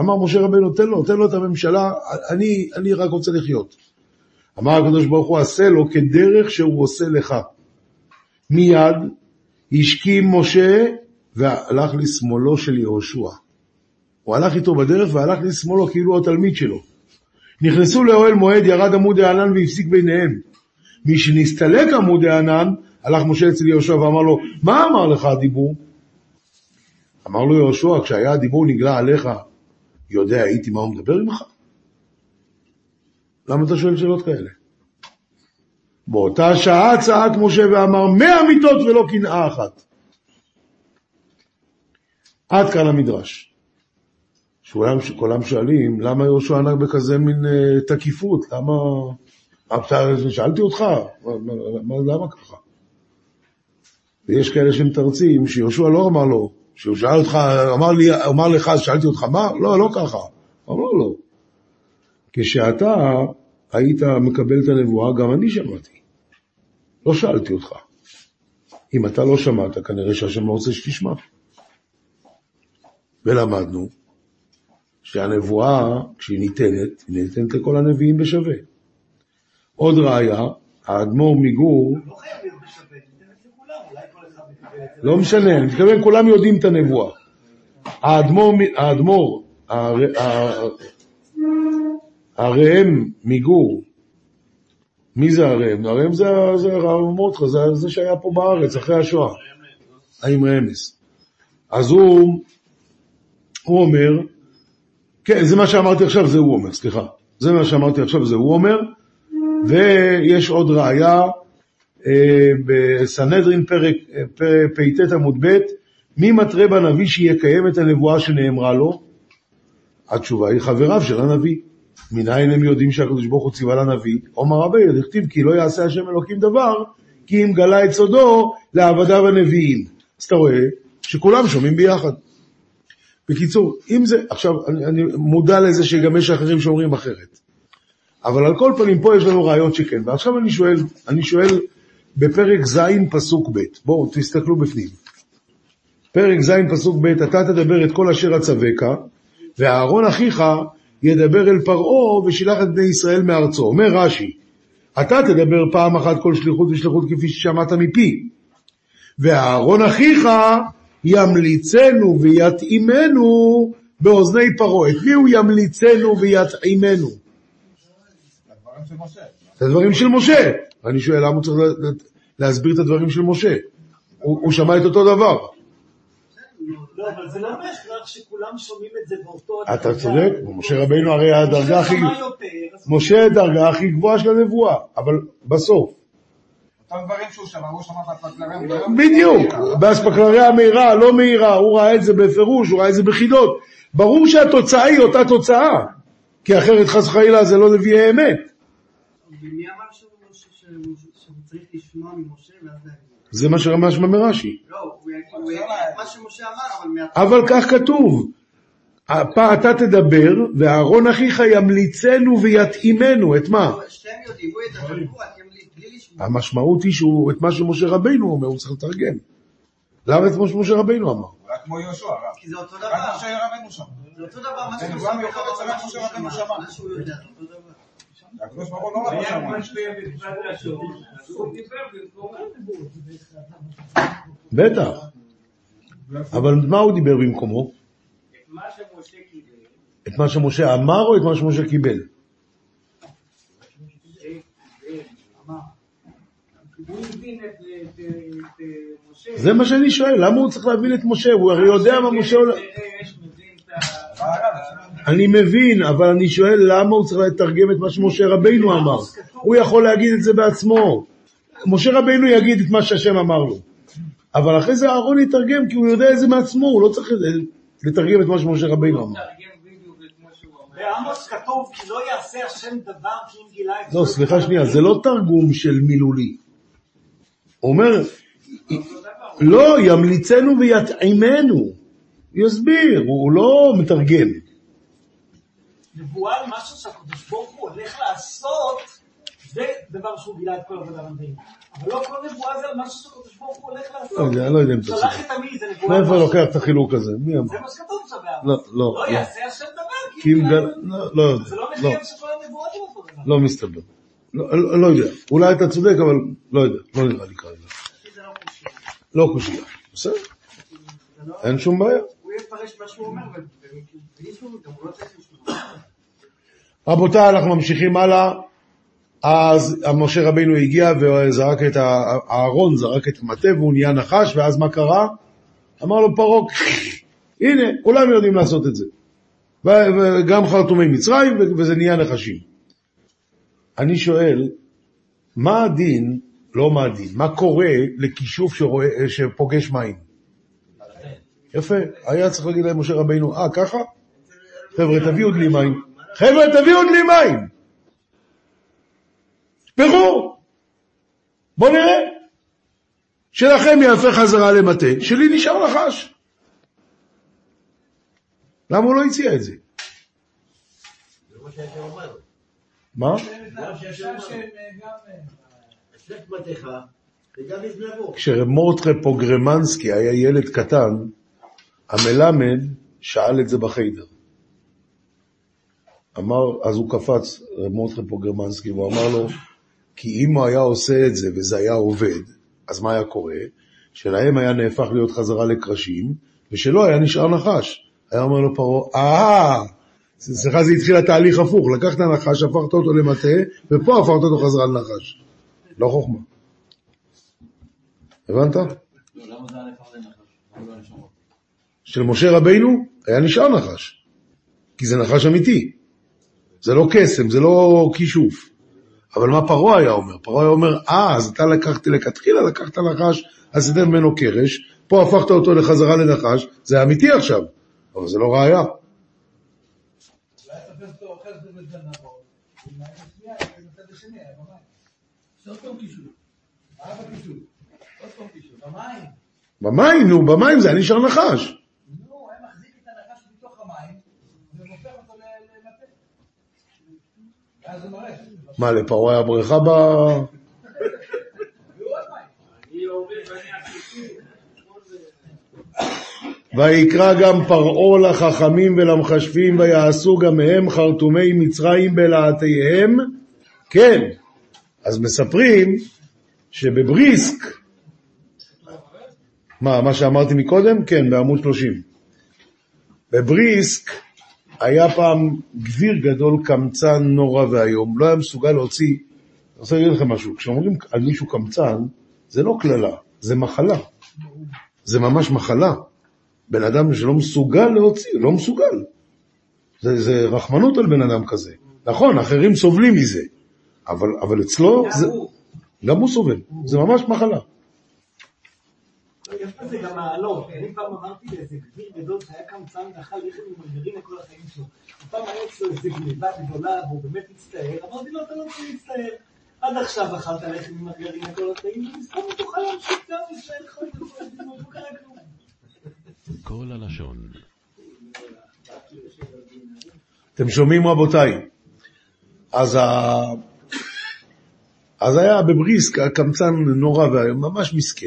אמר משה רבנו, תן לו, תן לו את הממשלה, אני, אני רק רוצה לחיות. אמר הקדוש ברוך הוא, עשה לו כדרך שהוא עושה לך. מיד השכים משה והלך לשמאלו של יהושע. הוא הלך איתו בדרך והלך לשמאלו כאילו התלמיד שלו. נכנסו לאוהל מועד, ירד עמוד הענן והפסיק ביניהם. משנסתלק עמוד הענן, הלך משה אצל יהושע ואמר לו, מה אמר לך הדיבור? אמר לו יהושע, כשהיה הדיבור נגלה עליך, יודע הייתי מה הוא מדבר עמך? למה אתה שואל שאלות כאלה? באותה שעה צעק משה ואמר מאה מיטות ולא קנאה אחת. עד כאן המדרש. שכולם, כולם שואלים, למה יהושע ענק בכזה מין אה, תקיפות? למה... אתה, שאלתי אותך, מה, מה, מה, למה ככה? ויש כאלה שמתרצים שיהושע לא אמר לו, שהוא שאל אותך, אמר, לי, אמר לך, אז שאלתי אותך, מה? לא, לא ככה. אמר לו, כשאתה היית מקבל את הנבואה, גם אני שמעתי. לא שאלתי אותך. אם אתה לא שמעת, כנראה שהשם לא רוצה שתשמע. ולמדנו שהנבואה, כשהיא ניתנת, היא ניתנת לכל הנביאים בשווה. עוד ראיה, האדמו"ר מגור, לא. לא משנה, אני מתכוון, כולם יודעים את הנבואה. האדמו"ר, האדמו"ר, הראם מגור, מי זה הראם? הראם זה, הרב מורדכי, זה, זה שהיה פה בארץ אחרי השואה, האם רמז. אז הוא, הוא אומר, כן, זה מה שאמרתי עכשיו, זה הוא אומר, סליחה. זה מה שאמרתי עכשיו, זה הוא אומר, ויש עוד ראיה, אה, בסנהדרין פרק אה, פט עמוד ב', מי מתרה בנביא שיקיים את הנבואה שנאמרה לו? התשובה היא חבריו של הנביא. מנין הם יודעים שהקדוש ברוך הוא ציווה לנביא? עומר רבי, דכתיב כי לא יעשה השם אלוקים דבר, כי אם גלה את סודו לעבדיו הנביאים. אז אתה רואה שכולם שומעים ביחד. בקיצור, אם זה, עכשיו, אני, אני מודע לזה שגם יש אחרים שאומרים אחרת. אבל על כל פנים, פה יש לנו ראיות שכן. ועכשיו אני שואל, אני שואל בפרק ז' פסוק ב', בואו תסתכלו בפנים. פרק ז' פסוק ב', אתה תדבר את כל אשר אצווך, ואהרון אחיך ידבר אל פרעה ושילח את בני ישראל מארצו. אומר רש"י, אתה תדבר פעם אחת כל שליחות ושליחות כפי ששמעת מפי, ואהרון אחיך ימליצנו ויתאימנו באוזני פרעה. את מי הוא ימליצנו ויתאימנו? הדברים של משה. את הדברים של משה. ואני שואל, למה הוא צריך לה- לה- להסביר את הדברים של משה? הוא, שמע את אותו דבר. לא, אבל זה לא בהכרח שכולם שומעים את זה באותו... אתה. צודק, משה רבינו הרי הדרגה הכי... משה הדרגה הכי גבוהה של הנבואה, אבל בסוף. אותם דברים שהוא שמע, הוא שמע באספקלריה. בדיוק, באספקלריה המהירה, לא מהירה, הוא ראה את זה בפירוש, הוא ראה את זה בחידות. ברור שהתוצאה היא אותה תוצאה, כי אחרת חס וחלילה זה לא נביאי אמת. ומי אמר שהוא שהוא- שהוא צריך לשמוע ממשה ואז להגיד? זה מה שממש מרש"י. לא, אבל כך כתוב, אתה תדבר, ואהרון אחיך ימליצנו ויתאימנו, את מה? שהם יודעים, הוא ידבר, הוא רק ימליץ, בלי לשמוע. המשמעות היא שהוא, את מה שמשה רבינו אומר, הוא צריך לתרגם. למה את מה שמשה רבינו אמר? רק כמו יהושע, רב. כי זה אותו רק דבר. משה רבנו שם. זה אותו דבר, מה זה שהוא נבואה שמע, מה שהוא יודע, אותו דבר. הקדוש ברוך הוא לא. בטח. אבל מה הוא דיבר במקומו? את מה שמשה קיבל, את מה שמשה אמר או את מה שמשה קיבל? זה- זה אמר. הוא הבין את את- את משה. זה מה שאני שואל, למה הוא צריך להבין את משה? הוא הרי יודע מה משה הולך... אני מבין, אבל אני שואל למה הוא צריך לתרגם את מה שמשה רבינו אמר. הוא יכול להגיד את זה בעצמו. משה רבינו יגיד את מה שהשם אמר לו. אבל אחרי זה אהרון יתרגם, כי הוא יודע את זה מעצמו, הוא לא צריך לתרגם את מה שמשה רבינו אמר. בעמוס כתוב כי לא יעשה השם דבר כי אם גילה את לא, סליחה שנייה, זה לא תרגום של מילולי. הוא אומר, לא, ימליצנו ויטעימנו. הוא יסביר, הוא לא מתרגם. נבואה על משהו שהקדוש ברוך הוא הולך לעשות, זה דבר שהוא גילה את כל עבודה מדעית. אבל לא כל נבואה זה על משהו שהקדוש ברוך הוא הולך לעשות. לא יודע, לא יודע אם אתה שלח. את עמי, זה נבואה מאיפה. לוקח את החילוק הזה? מי אמר? זה מה שכתוב שם. לא, לא, לא לא. יעשה השם דבר כי לא, לא יודע. זה לא לא, מחייב שכל הנבואות הן אותו דבר. לא מסתבר. לא, לא, לא יודע. אולי אתה צודק, אבל לא יודע. לא נראה לי כרגע. לא קושי. קושייה. בסדר, אין שום בעיה. הוא יפרש מה שהוא אומר, ומישהו גם הוא לא צריך לשמוע. רבותיי, אנחנו ממשיכים הלאה. אז משה רבינו הגיע וזרק את ה... אהרון זרק את המטה והוא נהיה נחש, ואז מה קרה? אמר לו פרעה, הנה, כולם יודעים לעשות את זה. וגם חרטומי מצרים, וזה נהיה נחשים. אני שואל, מה הדין, לא מה הדין, מה קורה לכישוף שרואה, שפוגש מים? יפה, היה צריך להגיד להם משה רבינו, אה, ככה? חבר'ה, תביאו דלי מים. חבר'ה, תביאו דלי מים. תשפכו. בוא נראה. שלכם יהפך חזרה למטה, שלי נשאר נחש. למה הוא לא הציע את זה? מה? כשרב מורדכי פוגרמנסקי היה ילד קטן, המלמד שאל את זה בחיידר. אמר, אז הוא קפץ, רב מורדכי פוגרמנסקי, והוא אמר לו, כי אם הוא היה עושה את זה וזה היה עובד, אז מה היה קורה? שלהם היה נהפך להיות חזרה לקרשים, ושלו היה נשאר נחש. היה אומר לו פרעה, אה, סליחה, זה התחיל התהליך הפוך, לקחת נחש, הפכת אותו למטה, ופה הפכת אותו חזרה לנחש. לא חוכמה. הבנת? של משה רבינו היה נשאר נחש, כי זה נחש אמיתי. זה לא קסם, זה לא כישוף. אבל מה פרעה היה אומר? פרעה היה אומר, אה, אז אתה לקחת לכתחילה, לקחת נחש, עשית ממנו קרש, פה הפכת אותו לחזרה לנחש, זה אמיתי עכשיו, אבל זה לא ראייה. במים, נו, במים זה היה נשאר נחש. מה, לפרעה היה בריכה ב... אני עובד ואני עשיתי. ויקרא גם פרעה לחכמים ולמחשבים ויעשו גם הם חרטומי מצרים בלהטיהם. כן, אז מספרים שבבריסק, מה, מה שאמרתי מקודם? כן, בעמוד 30. בבריסק היה פעם גביר גדול, קמצן נורא ואיום, לא היה מסוגל להוציא, אני רוצה להגיד לכם משהו, כשאומרים על מישהו קמצן, זה לא קללה, זה מחלה. זה ממש מחלה. בן אדם שלא מסוגל להוציא, לא מסוגל. זה, זה רחמנות על בן אדם כזה. נכון, אחרים סובלים מזה, אבל, אבל אצלו, זה, גם הוא סובל, זה ממש מחלה. יש בזה גם מעלות. אני פעם אמרתי לאיזה גביר גדול שהיה קמצן ואכל לחם עם מרגרינה כל החיים שלו. פעם היה אצלו איזה גניבה גדולה והוא באמת מצטער. אמרתי לו, אתה לא צריך להצטער. עד עכשיו אכלת לחם עם מרגרינה כל החיים, ומסתם תוכל להמשיך גם להישאר חי וכל הדברים, לא קרה כלום. כל הלשון, אתם שומעים רבותיי? אז, ה... אז היה בבריסק הקמצן נורא ואיום, ממש מסכן.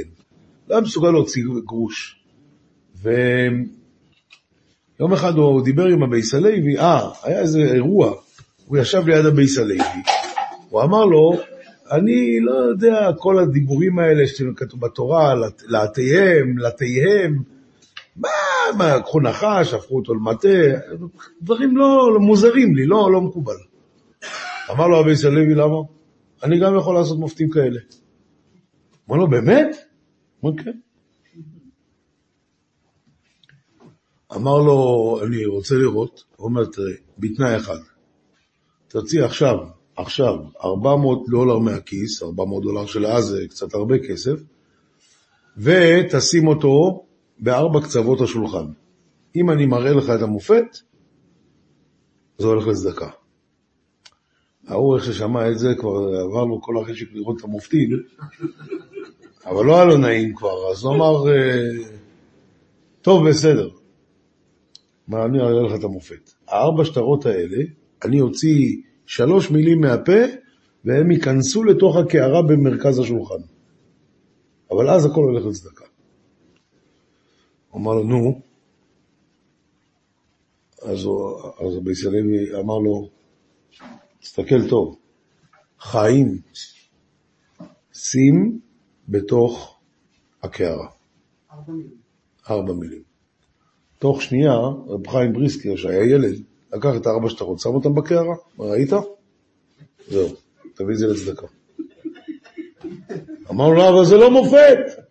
לא היה מסוגל להוציא גרוש. ויום אחד הוא דיבר עם הבית הלוי, אה, היה איזה אירוע, הוא ישב ליד הבית הלוי, הוא אמר לו, אני לא יודע, כל הדיבורים האלה שכתוב בתורה, לת- להתיהם, לתיהם, מה, מה, לקחו נחש, הפכו אותו למטה, דברים לא, לא מוזרים לי, לא, לא מקובל. אמר לו הבייס הלוי, למה? אני גם יכול לעשות מופתים כאלה. אמר לו, באמת? אמר, כן. אמר לו, אני רוצה לראות, הוא אומר, תראה, בתנאי אחד, תוציא עכשיו, עכשיו, 400 דולר מהכיס, 400 דולר של אז זה קצת הרבה כסף, ותשים אותו בארבע קצוות השולחן. אם אני מראה לך את המופת, זה הולך לצדקה. איך ששמע את זה, כבר עבר לו כל החשק לראות את המופתים, אבל לא היה לו נעים כבר, אז הוא אמר, אה, טוב, בסדר. מה, אני אראה לך את המופת. הארבע שטרות האלה, אני אוציא שלוש מילים מהפה, והם ייכנסו לתוך הקערה במרכז השולחן. אבל אז הכל הולך לצדקה. הוא אמר לו, נו. אז, הוא- אז הבייס הלוי אמר לו, תסתכל טוב, חיים, שים בתוך הקערה. ארבע מילים. תוך שנייה, רב חיים בריסקר, שהיה ילד, לקח את הארבע שטרות, שם אותם בקערה, ראית? זהו, תביא את זה לצדקה. אמר לו, לא, אבל זה לא מופת.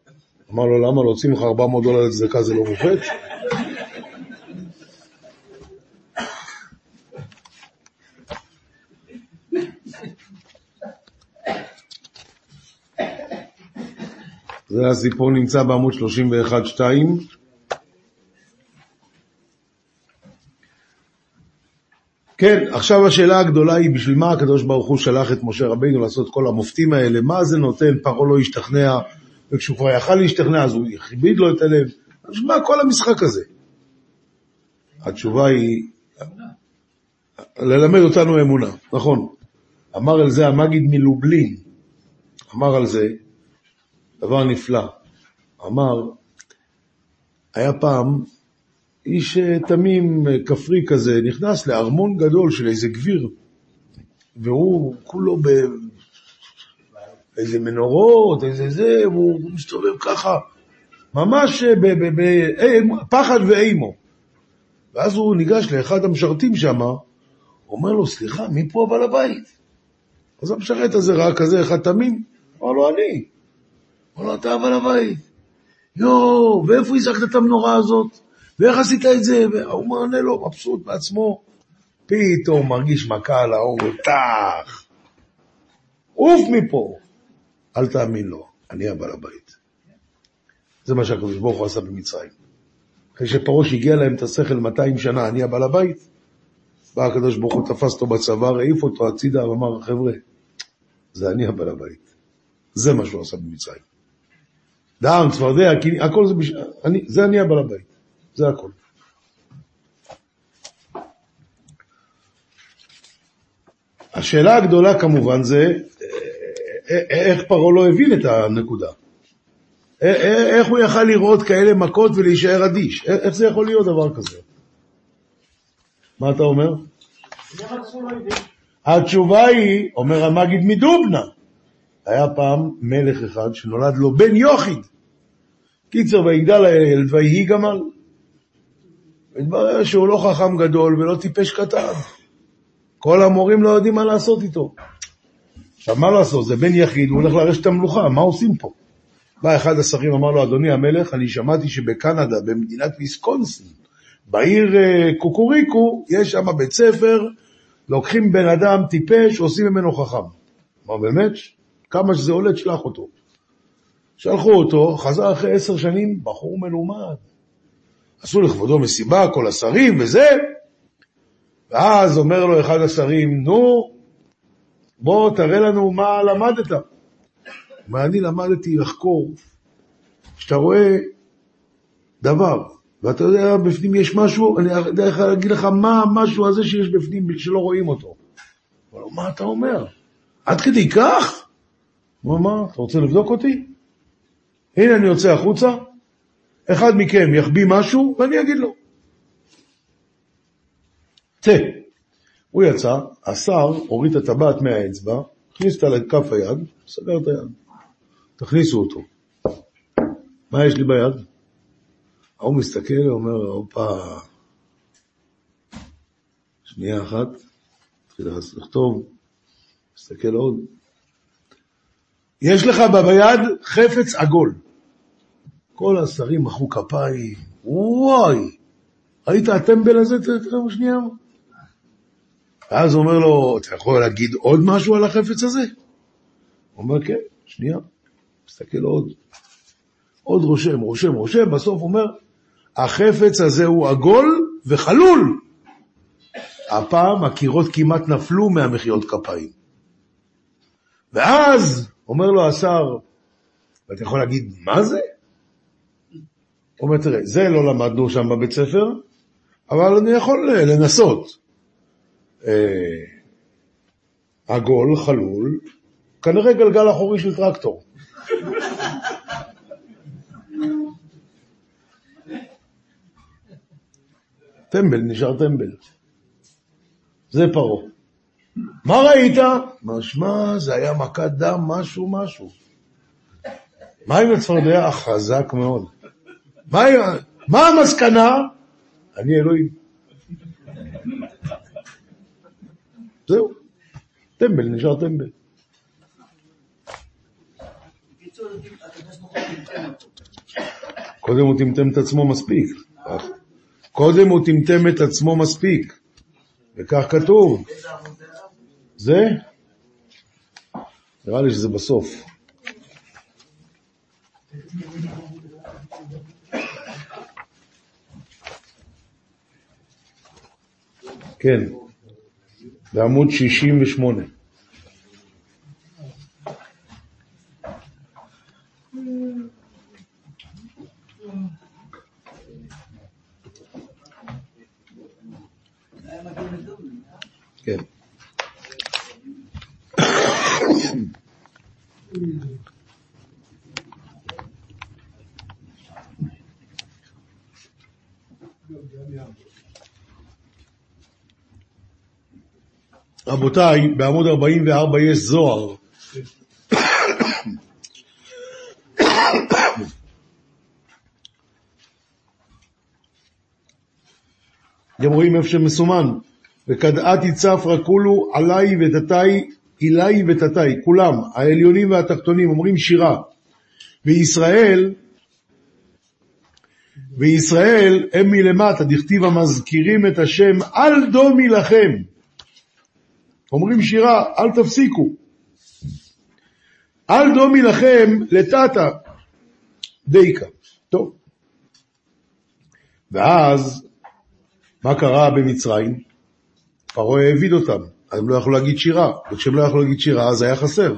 אמר לו, למה להוציא ממך 400 דולר לצדקה זה לא מופת? זה הסיפור נמצא בעמוד 31-2. כן, עכשיו השאלה הגדולה היא, בשביל מה הקדוש ברוך הוא שלח את משה רבינו לעשות כל המופתים האלה? מה זה נותן? פרעה לא השתכנע, וכשהוא כבר יכל להשתכנע אז הוא הכביד לו את הלב. אז מה כל המשחק הזה? התשובה היא, ללמד אותנו אמונה, נכון. אמר על זה המגיד מלובלין, אמר על זה דבר נפלא. אמר, היה פעם איש אה, תמים, אה, כפרי כזה, נכנס לארמון גדול של איזה גביר, והוא כולו באיזה מנורות, איזה זה, והוא מסתובב ככה, ממש אה, ב- ב- ב- אה, פחד ואימו. ואז הוא ניגש לאחד המשרתים שם, אומר לו, סליחה, מי פה הבעל הבית? אז המשרת הזה ראה כזה אחד תמים, אמר לו, אני. אמר לו, אתה הבעל הבית. יואו, ואיפה הזקת את המנורה הזאת? ואיך עשית את זה? והוא מענה לו, מבסוט בעצמו. פתאום מרגיש מכה על האור, טח. עוף מפה. אל תאמין לו, אני הבעל הבית. זה מה שהקדוש ברוך הוא עשה במצרים. אחרי שפרוש הגיע להם את השכל 200 שנה, אני הבעל הבית, בא הקדוש ברוך הוא, תפס אותו בצוואר, העיף אותו הצידה ואמר, חבר'ה, זה אני הבעל הבית. זה מה שהוא עשה במצרים. דם, צפרדע, הכל זה, בש... אני, זה אני הבעל הבית. זה הכל. השאלה הגדולה כמובן זה, איך פרעה לא הבין את הנקודה? איך הוא יכל לראות כאלה מכות ולהישאר אדיש? איך זה יכול להיות דבר כזה? מה אתה אומר? התשובה היא, אומר המגיד מדובנה, היה פעם מלך אחד שנולד לו בן יוחיד. קיצר, ויגדל הילד ויהי גמל. התברר שהוא לא חכם גדול ולא טיפש קטן. כל המורים לא יודעים מה לעשות איתו. עכשיו, מה לעשות? זה בן יחיד, הוא הולך לרשת המלוכה, מה עושים פה? בא אחד השרים, אמר לו, אדוני המלך, אני שמעתי שבקנדה, במדינת ויסקונסין, בעיר אה, קוקוריקו, יש שם בית ספר, לוקחים בן אדם טיפש, עושים ממנו חכם. אמר, באמת? כמה שזה עולה, תשלח אותו. שלחו אותו, חזר אחרי עשר שנים, בחור מלומד. עשו לכבודו מסיבה, כל השרים וזה, ואז אומר לו אחד השרים, נו, בוא תראה לנו מה למדת. מה אני למדתי לחקור, כשאתה רואה דבר, ואתה יודע בפנים יש משהו, אני יודע איך להגיד לך מה המשהו הזה שיש בפנים שלא רואים אותו. אבל מה אתה אומר? עד כדי כך? הוא אמר, אתה רוצה לבדוק אותי? הנה אני יוצא החוצה, אחד מכם יחביא משהו ואני אגיד לו. צא. הוא יצא, השר הוריד את הטבעת מהאצבע, הכניס אותה לכף היד, סגר את היד. תכניסו אותו. מה יש לי ביד? ההוא מסתכל, אומר, הופה, שנייה אחת, התחיל לכתוב, מסתכל עוד. יש לך ביד חפץ עגול. כל השרים מחאו כפיים, וואי, ראית הטמבל הזה? תראה שנייה. ואז הוא אומר לו, אתה יכול להגיד עוד משהו על החפץ הזה? הוא אומר, כן, שנייה. מסתכל עוד. עוד רושם, רושם, רושם, בסוף אומר, החפץ הזה הוא עגול וחלול. הפעם הקירות כמעט נפלו מהמחיאות כפיים. ואז אומר לו השר, ואתה יכול להגיד, מה זה? הוא אומר, תראה, זה לא למדנו שם בבית ספר, אבל אני יכול לנסות. אה, עגול, חלול, כנראה גלגל אחורי של טרקטור. טמבל, נשאר טמבל. זה פרעה. מה ראית? משמע, זה היה מכת דם, משהו, משהו. מה עם הצפרדע? חזק מאוד. מה, מה המסקנה? אני אלוהים. זהו. טמבל, נשאר טמבל. קודם הוא טמטם את עצמו מספיק. קודם הוא טמטם את עצמו מספיק. וכך כתוב. זה? נראה לי שזה בסוף. כן, בעמוד 68. כן. רבותיי, בעמוד 44 יש זוהר. אתם רואים איפה שמסומן, וכדעתי צפרא כולו עלי ותתי, אילי ותתי, כולם, העליונים והתחתונים, אומרים שירה. וישראל, וישראל הם מלמטה, דכתיב המזכירים את השם, אל דומי לכם. אומרים שירה, אל תפסיקו. אל דומי לכם לטאטה דייקה. טוב. ואז, מה קרה במצרים? פרעה העביד אותם, הם לא יכלו להגיד שירה, וכשהם לא יכלו להגיד שירה אז היה חסר.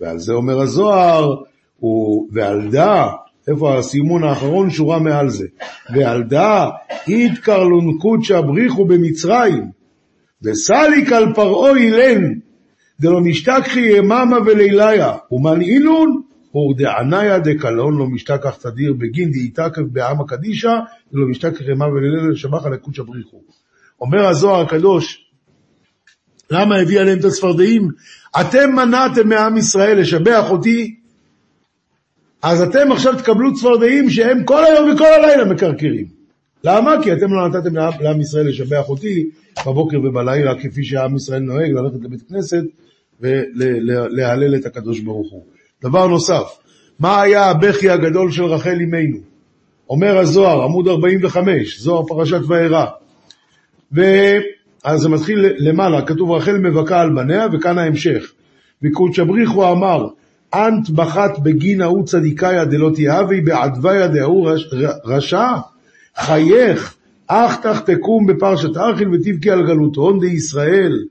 ועל זה אומר הזוהר, הוא, ועל דא, איפה הסימון האחרון שורה מעל זה? ועל דא, איתקרלון קודשא בריחו במצרים, וסליק על פרעה אילן, דלא משתכחי יממה וליליה, ומנעילון, ורדעניה דקלון לא משתכח תדיר בגין דאיתקף בעמא קדישא, דלא משתכח יממה וליליה לשבח על הקודשא בריחו. אומר הזוהר הקדוש, למה הביא עליהם את הצפרדעים? אתם מנעתם מעם ישראל לשבח אותי, אז אתם עכשיו תקבלו צפרדעים שהם כל היום וכל הלילה מקרקרים. למה? כי אתם לא נתתם לעם, ישראל לשבח אותי בבוקר ובלילה, כפי שעם ישראל נוהג ללכת לבית כנסת ולהלל את הקדוש ברוך הוא. דבר נוסף, מה היה הבכי הגדול של רחל אמנו? אומר הזוהר, עמוד 45, זוהר פרשת וארא. ואז זה מתחיל למעלה, כתוב רחל מבכה על בניה, וכאן ההמשך. וקודשא בריחו אמר, אנט בחת בגין ההוא צדיקאיה דלא תיהבי בעדוויה דהוא רשע, חייך, אך תחתקום בפרשת ארכיל ותבכי על גלות הון דישראל.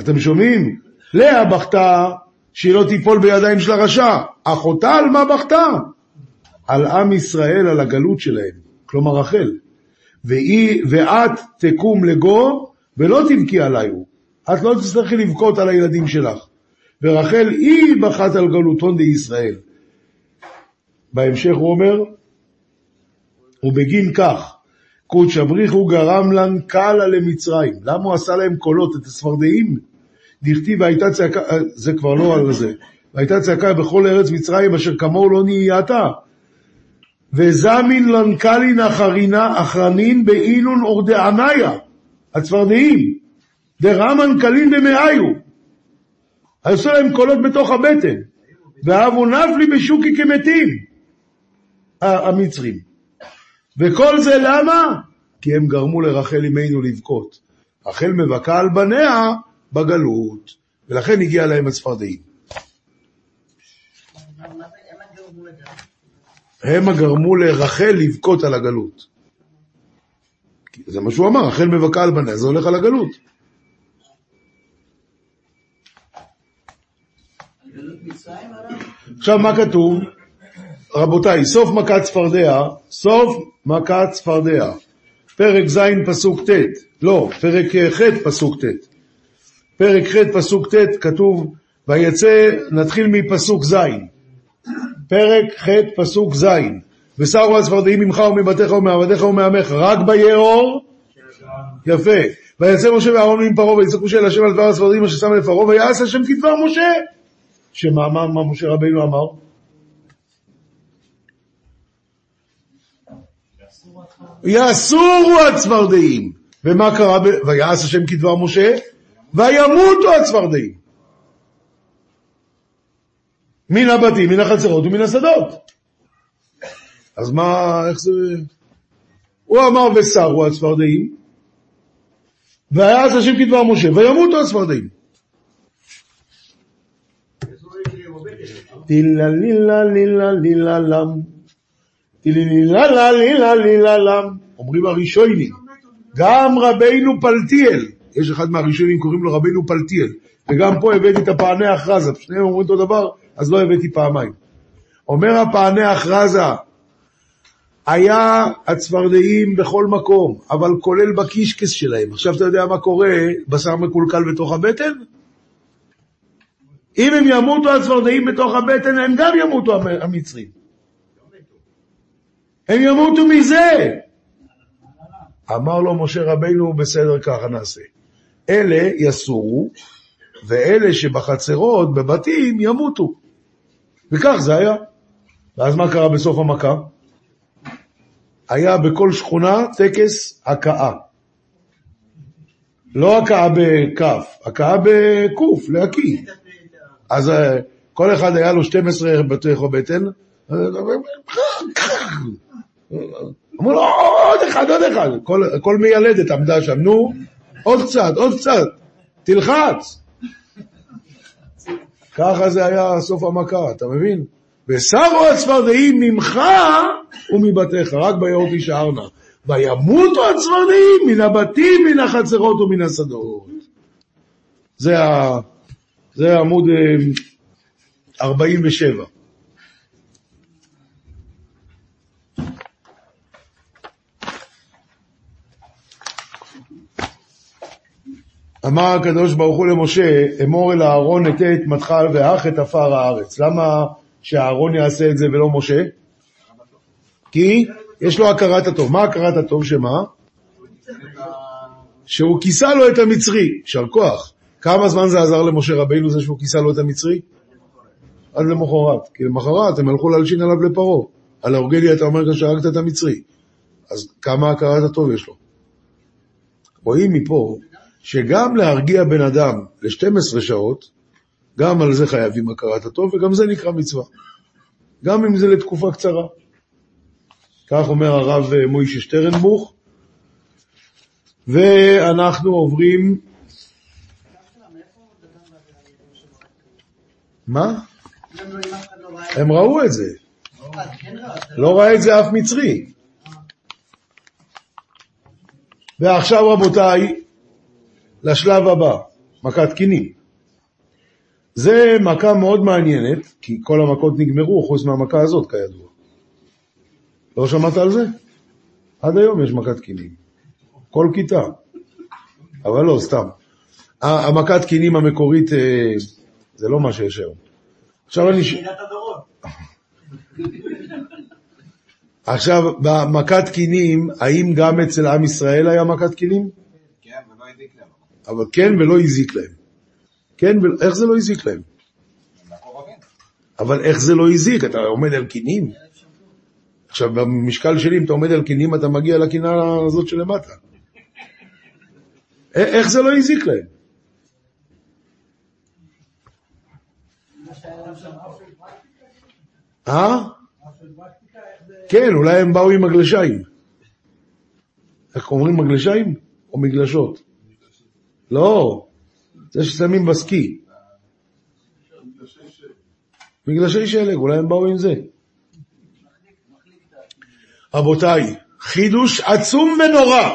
אתם שומעים? לאה בכתה שהיא לא תיפול בידיים של הרשע. אחותה על מה בכתה? על עם ישראל, על הגלות שלהם, כלומר רחל. והיא, ואת תקום לגו ולא תבכי עליי הוא. את לא תצטרכי לבכות על הילדים שלך. ורחל היא בכת על גלותון דישראל. בהמשך הוא אומר, ובגין כך, קודש אבריחו גרם לן קלה למצרים. למה הוא עשה להם קולות, את הצפרדעים? דכתיב והייתה צעקה, אה, זה כבר לא על זה, והייתה צעקה בכל ארץ מצרים אשר כמוהו לא נהייתה. וזמין לנקלין אחרנין באילון אורדעניה, הצפרדעים, דרמן קלין במאיו. עשו להם קולות בתוך הבטן, ואהבו נפלי בשוקי כמתים, המצרים. וכל זה למה? כי הם גרמו לרחל אמנו לבכות. רחל מבכה על בניה בגלות, ולכן הגיע להם הצפרדעים. הם הגרמו לרחל לבכות על הגלות. זה מה שהוא אמר, רחל מבכה על בניה, זה הולך על הגלות. עכשיו מה כתוב? רבותיי, סוף מכת צפרדע, סוף מכת צפרדע, פרק ז' פסוק ט', לא, פרק ח' פסוק ט'. פרק ח' פסוק ט' כתוב, ויצא, נתחיל מפסוק ז', פרק ח' פסוק ז', ושרו הצפרדעים ממך ומבתיך ומעבדיך ומעמך, רק ביאור, יפה, ויצא משה ואהרון עם פרעה ויצעקו של השם על דבר הצפרדעים אשר שם לפרעה ויעש השם כדבר משה. שמה מה, מה משה רבינו אמר? יסורו הצפרדעים. ומה קרה? ב... ויעש השם כדבר משה, וימותו הצפרדעים. מן הבתים, מן החצרות ומן השדות. אז מה, איך זה... הוא אמר ושרו הצפרדעים, ויעש השם כדבר משה, וימותו הצפרדעים. לילה לילה לילה לם. אומרים הראשונים. גם רבינו פלטיאל, יש אחד מהראשונים קוראים לו רבינו פלטיאל, וגם פה הבאתי את הפענח רזה, שניהם אומרים אותו דבר, אז לא הבאתי פעמיים. אומר הפענח רזה, היה הצפרדעים בכל מקום, אבל כולל בקישקס שלהם. עכשיו אתה יודע מה קורה, בשר מקולקל בתוך הבטן? אם הם ימותו הצפרדעים בתוך הבטן, הם גם ימותו המצרים. הם ימותו מזה. אמר לו משה רבינו, בסדר, ככה נעשה. אלה יסורו, ואלה שבחצרות, בבתים, ימותו. וכך זה היה. ואז מה קרה בסוף המכה? היה בכל שכונה טקס הכאה. לא הכאה בכף, הכאה בקוף, להקיא. אז אה, כל אחד היה לו 12 בתוך הבטן, אמרו לו עוד אחד, עוד אחד, כל, מיילדת עמדה שם, נו, עוד קצת, עוד קצת, תלחץ. ככה זה היה סוף המכה, אתה מבין? ושרו הצפרדעים ממך ומבתיך, רק ביאור תישארנה. וימותו הצפרדעים מן הבתים, מן החצרות ומן השדות. זה, ה, זה עמוד אה, 47. אמר הקדוש ברוך הוא למשה, אמור אל אהרון את מתך ואך את עפר הארץ. למה שאהרון יעשה את זה ולא משה? כי יש לו הכרת הטוב. מה הכרת הטוב שמה? שהוא כיסה לו את המצרי, יישר כוח. כמה זמן זה עזר למשה רבינו זה שהוא כיסה לו את המצרי? עד למחרת. כי למחרת הם הלכו להלשין עליו לפרעה. על האורגליה אתה אומר שהרגת את המצרי. אז כמה הכרת הטוב יש לו? רואים מפה שגם להרגיע בן אדם ל-12 שעות, גם על זה חייבים הכרת הטוב, וגם זה נקרא מצווה. גם אם זה לתקופה קצרה. כך אומר הרב מוישה שטרנבוך, ואנחנו עוברים... מה? הם ראו את זה. לא ראה את זה אף מצרי. ועכשיו רבותיי, לשלב הבא, מכת קינים. זה מכה מאוד מעניינת, כי כל המכות נגמרו חוץ מהמכה הזאת כידוע. לא שמעת על זה? עד היום יש מכת קינים. כל כיתה. אבל לא, סתם. המכת קינים המקורית אה, זה לא מה שיש היום. עכשיו אני... עכשיו, במכת קינים, האם גם אצל עם ישראל היה מכת קינים? כן, ולא הדליק להם. אבל כן ולא הזיק להם. כן, ו- איך זה לא הזיק להם? אבל איך זה לא הזיק? אתה עומד על קינים? עכשיו, במשקל שלי, אם אתה עומד על קינים, אתה מגיע לקינה הזאת שלמטה. איך זה לא הזיק להם? אה? כן, אולי הם באו עם מגלשיים. איך אומרים מגלשיים? או מגלשות? לא, זה ששמים בסקי. מגלשי שלג, אולי הם באו עם זה. רבותיי, חידוש עצום ונורא.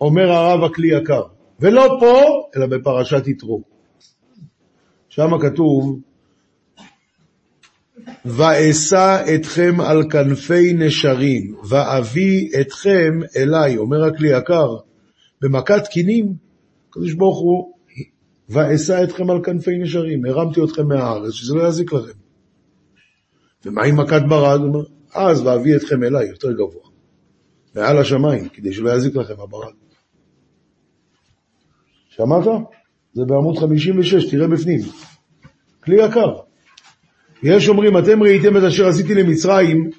אומר הרב הכלי יקר, ולא פה, אלא בפרשת יתרו. שם כתוב, ואשא אתכם על כנפי נשרים, ואביא אתכם אליי, אומר הכלי יקר, במכת קינים, הקדוש ברוך הוא, ואשא אתכם על כנפי נשרים, הרמתי אתכם מהארץ, שזה לא יזיק לכם. ומה עם מכת ברד? אומר, אז ואביא אתכם אליי, יותר גבוה, מעל השמיים, כדי שלא יזיק לכם הברד. שמעת? זה בעמוד 56, תראה בפנים. כלי יקר. יש אומרים, אתם ראיתם את אשר עשיתי למצרים,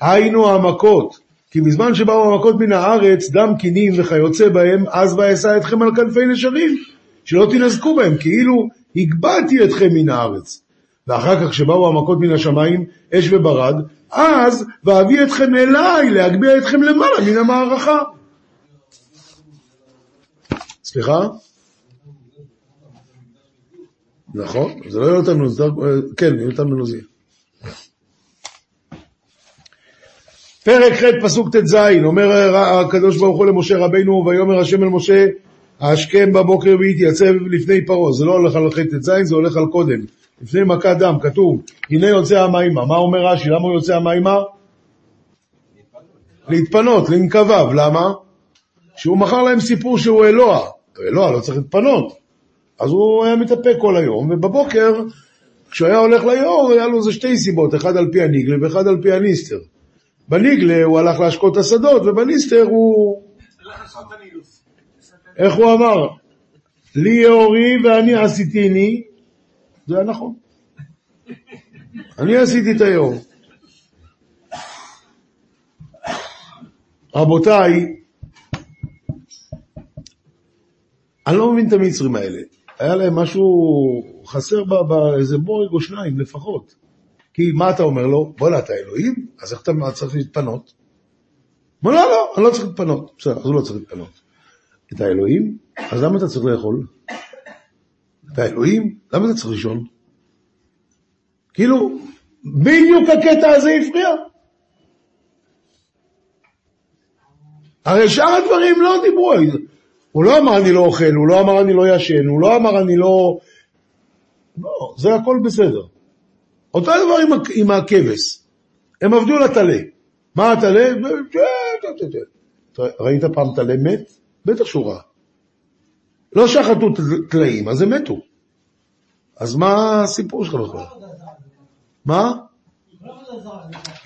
היינו המכות, כי בזמן שבאו המכות מן הארץ, דם קינים וכיוצא בהם, אז ואשא אתכם על כנפי נשרים, שלא תנזקו בהם, כאילו הגבלתי אתכם מן הארץ. ואחר כך כשבאו המכות מן השמיים, אש וברד, אז ואביא אתכם אליי, להגביה אתכם למעלה מן המערכה. סליחה? נכון, זה לא יונתן מנוזי, כן, יונתן מנוזי. פרק ח' פסוק ט"ז, אומר הקדוש ברוך הוא למשה רבינו, ויאמר השם אל משה, השכם בבוקר והתייצב לפני פרעה. זה לא הולך על ח' ט"ז, זה הולך על קודם. לפני מכת דם, כתוב, הנה יוצא המימה. מה אומר רש"י? למה הוא יוצא המימה? להתפנות, לנקביו. למה? שהוא מכר להם סיפור שהוא אלוה. אלוה לא צריך להתפנות. אז הוא היה מתאפק כל היום, ובבוקר, כשהוא היה הולך ליאור, היה לו איזה שתי סיבות, אחד על פי הניגלה ואחד על פי הניסטר. בניגלה הוא הלך להשקות את השדות, ובניסטר הוא... איך הוא אמר? לי יאורי ואני עשיתיני, זה היה נכון. אני עשיתי את היאור. רבותיי, אני לא מבין את המצרים האלה. היה להם משהו חסר ב- באיזה בורג או שניים לפחות. כי מה אתה אומר לו? בוא'נה, אתה אלוהים? אז איך אתה צריך להתפנות? הוא לא, לא, אני לא צריך להתפנות. בסדר, אז הוא לא צריך להתפנות. אתה אלוהים? אז למה אתה צריך לאכול? אתה אלוהים? למה אתה צריך לישון? כאילו, בדיוק הקטע הזה הפריע. הרי שאר הדברים לא דיברו על זה. הוא לא אמר אני לא אוכל, הוא לא אמר אני לא ישן, הוא לא אמר אני לא... לא, זה הכל בסדר. אותו דבר עם, עם הכבש. הם עבדו לטלה. מה הטלה? ראית פעם טלה מת? בטח שהוא רע. לא שחטו טלאים, אז הם מתו. אז מה הסיפור שלך בכלל? מה?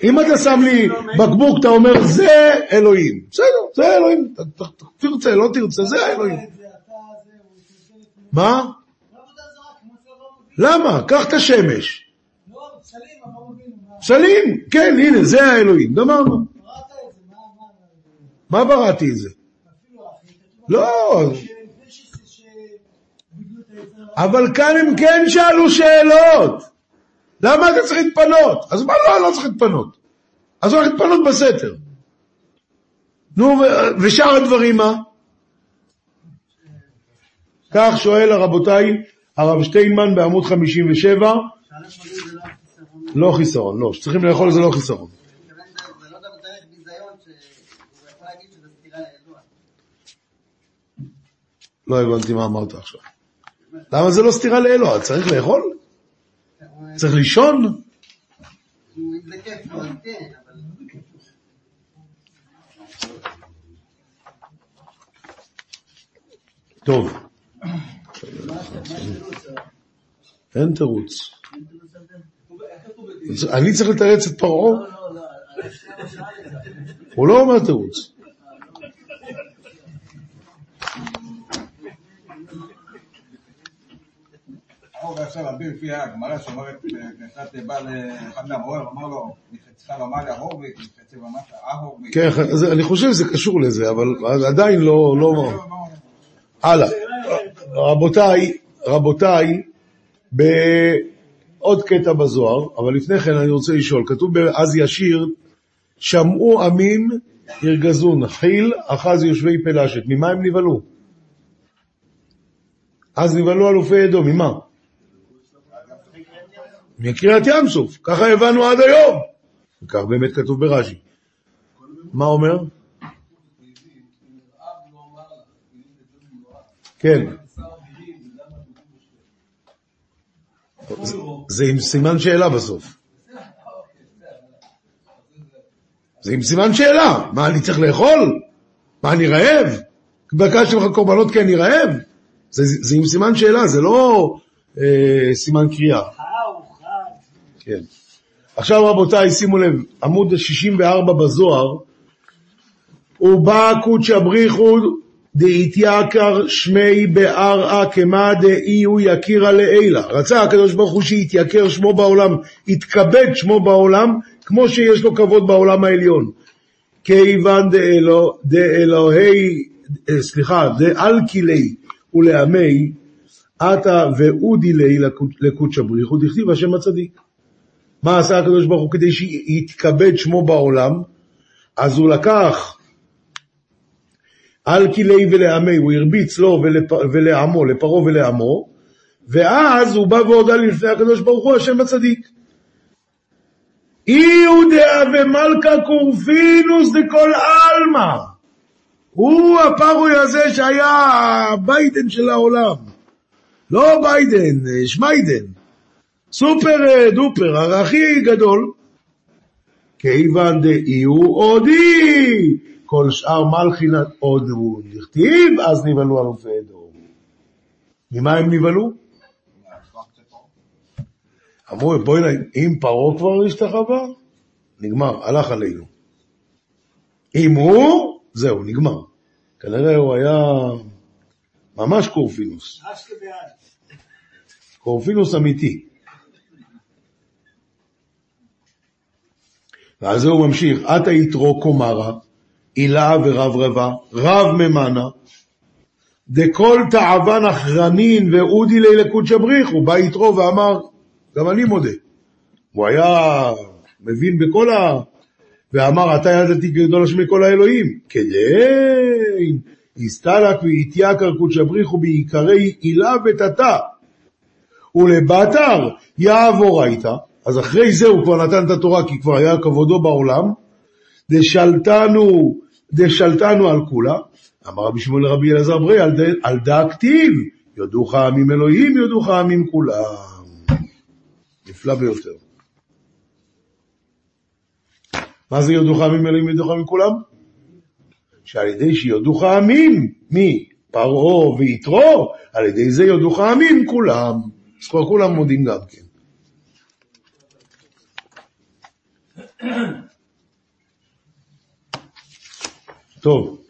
אם אתה שם לי בקבוק, אתה אומר, זה אלוהים. בסדר, זה אלוהים. תרצה, לא תרצה, זה האלוהים. מה? למה? קח את השמש. פסלים, כן, הנה, זה האלוהים. גמרנו. מה בראתי את זה? לא, אבל כאן הם כן שאלו שאלות. למה אתה צריך להתפנות? אז מה לא, אני לא צריך להתפנות. אז הוא להתפנות בסתר. נו, ושאר הדברים מה? כך שואל רבותיי, הרב שטיינמן בעמוד 57, לא חיסרון, לא, שצריכים לאכול זה לא חיסרון. לא הבנתי מה אמרת עכשיו. למה זה לא סתירה לאלוה? צריך לאכול? צריך לישון? כן. טוב. אין תירוץ. אני צריך לתרץ את פרעה? לא, לא, לא. הוא לא אומר תירוץ. הרב עכשיו להסביר לפי הגמרא שאומרת, קצת בא לאחד מהמורה ואמר לו, מחצך ומעלה הורוביק, מחצי ומטה ההורוביק. כן, אז אני חושב שזה קשור לזה, אבל עדיין לא... לא... הלאה. רבותיי, רבותיי, בעוד קטע בזוהר, אבל לפני כן אני רוצה לשאול, כתוב ב"אז ישיר", שמעו עמים ירגזון, חיל אחז יושבי פלשת, ממה הם נבהלו? אז נבהלו אלופי אדום, ממה? מקריאת ים סוף, ככה הבנו עד היום. וכך באמת כתוב ברש"י. מה אומר? כן. זה- עם סימן שאלה בסוף. זה עם סימן שאלה. מה, אני צריך לאכול? מה, אני רעב? בקשתי ממך קורבנות כי אני רעב? זה, זה עם סימן שאלה, זה לא אה, סימן קריאה. כן. עכשיו רבותיי, שימו לב, עמוד 64 בזוהר, ובא קודשא בריחו דאיתייקר שמי בארעא כמה דאי הוא יקירא לעילה. רצה הקדוש ברוך הוא שיתייקר שמו בעולם, יתכבד שמו בעולם, כמו שיש לו כבוד בעולם העליון. כיוון דאלו, דאלוהי, אה, סליחה, דאלקילי ולעמי, עתה ואודי לי לקודשא בריחו, דכתיב השם הצדיק. מה עשה הקדוש ברוך הוא כדי שיתכבד שמו בעולם? אז הוא לקח על כלי ולעמי, הוא הרביץ לו ולפ... ולעמו, לפרעה ולעמו, ואז הוא בא והודה לפני הקדוש ברוך הוא, השם הצדיק. אי יהודיה ומלכה קורפינוס דכל עלמא. הוא הפרוי הזה שהיה הביידן של העולם. לא ביידן, שמיידן. סופר אה, דופר, הכי גדול. כיוון דאי הוא עודי, כל שאר מלכינת עוד הוא נכתיב, אז נבהלו אלופי אדום. ממה הם נבהלו? אמרו, בואי נגיד, אם פרעה כבר השתחווה, נגמר, הלך עלינו. אם הוא, זהו, נגמר. כנראה הוא היה ממש קורפינוס. קורפינוס אמיתי. ואז הוא ממשיך, עתה יתרו קומרה, הילה ורברבה, רב ממנה, דכל תעבן אחרנין ואודי לי לקודשא בריך, הוא בא יתרו ואמר, גם אני מודה. הוא היה מבין בכל ה... ואמר, אתה ידעתי גדול השם מכל האלוהים. כדין, הסתלק ויתייקר קודשא בריך ובעיקרי הילה ותתה. ולבתר יעבור הייתה, אז אחרי זה הוא כבר נתן את התורה כי כבר היה כבודו בעולם, דשלטנו, דשלטנו על כולה, אמר רבי שמואל לרבי אלעזר ברי, על, ד- על דא כתיב, יודוך עמים אלוהים, יודוך עמים כולם. נפלא ביותר. מה זה יודוך עמים אלוהים, יודוך עמים כולם? שעל ידי שיודוך עמים, מי? פרעה ויתרו, על ידי זה יודוך עמים כולם. אז כבר כולם מודים גם כן. טוב,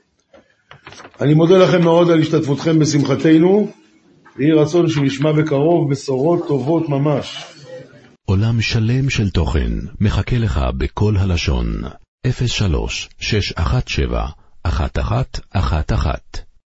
אני מודה לכם מאוד על השתתפותכם בשמחתנו, ויהי רצון שנשמע בקרוב בשורות טובות ממש. עולם שלם של תוכן מחכה לך בכל הלשון, 03 617 1111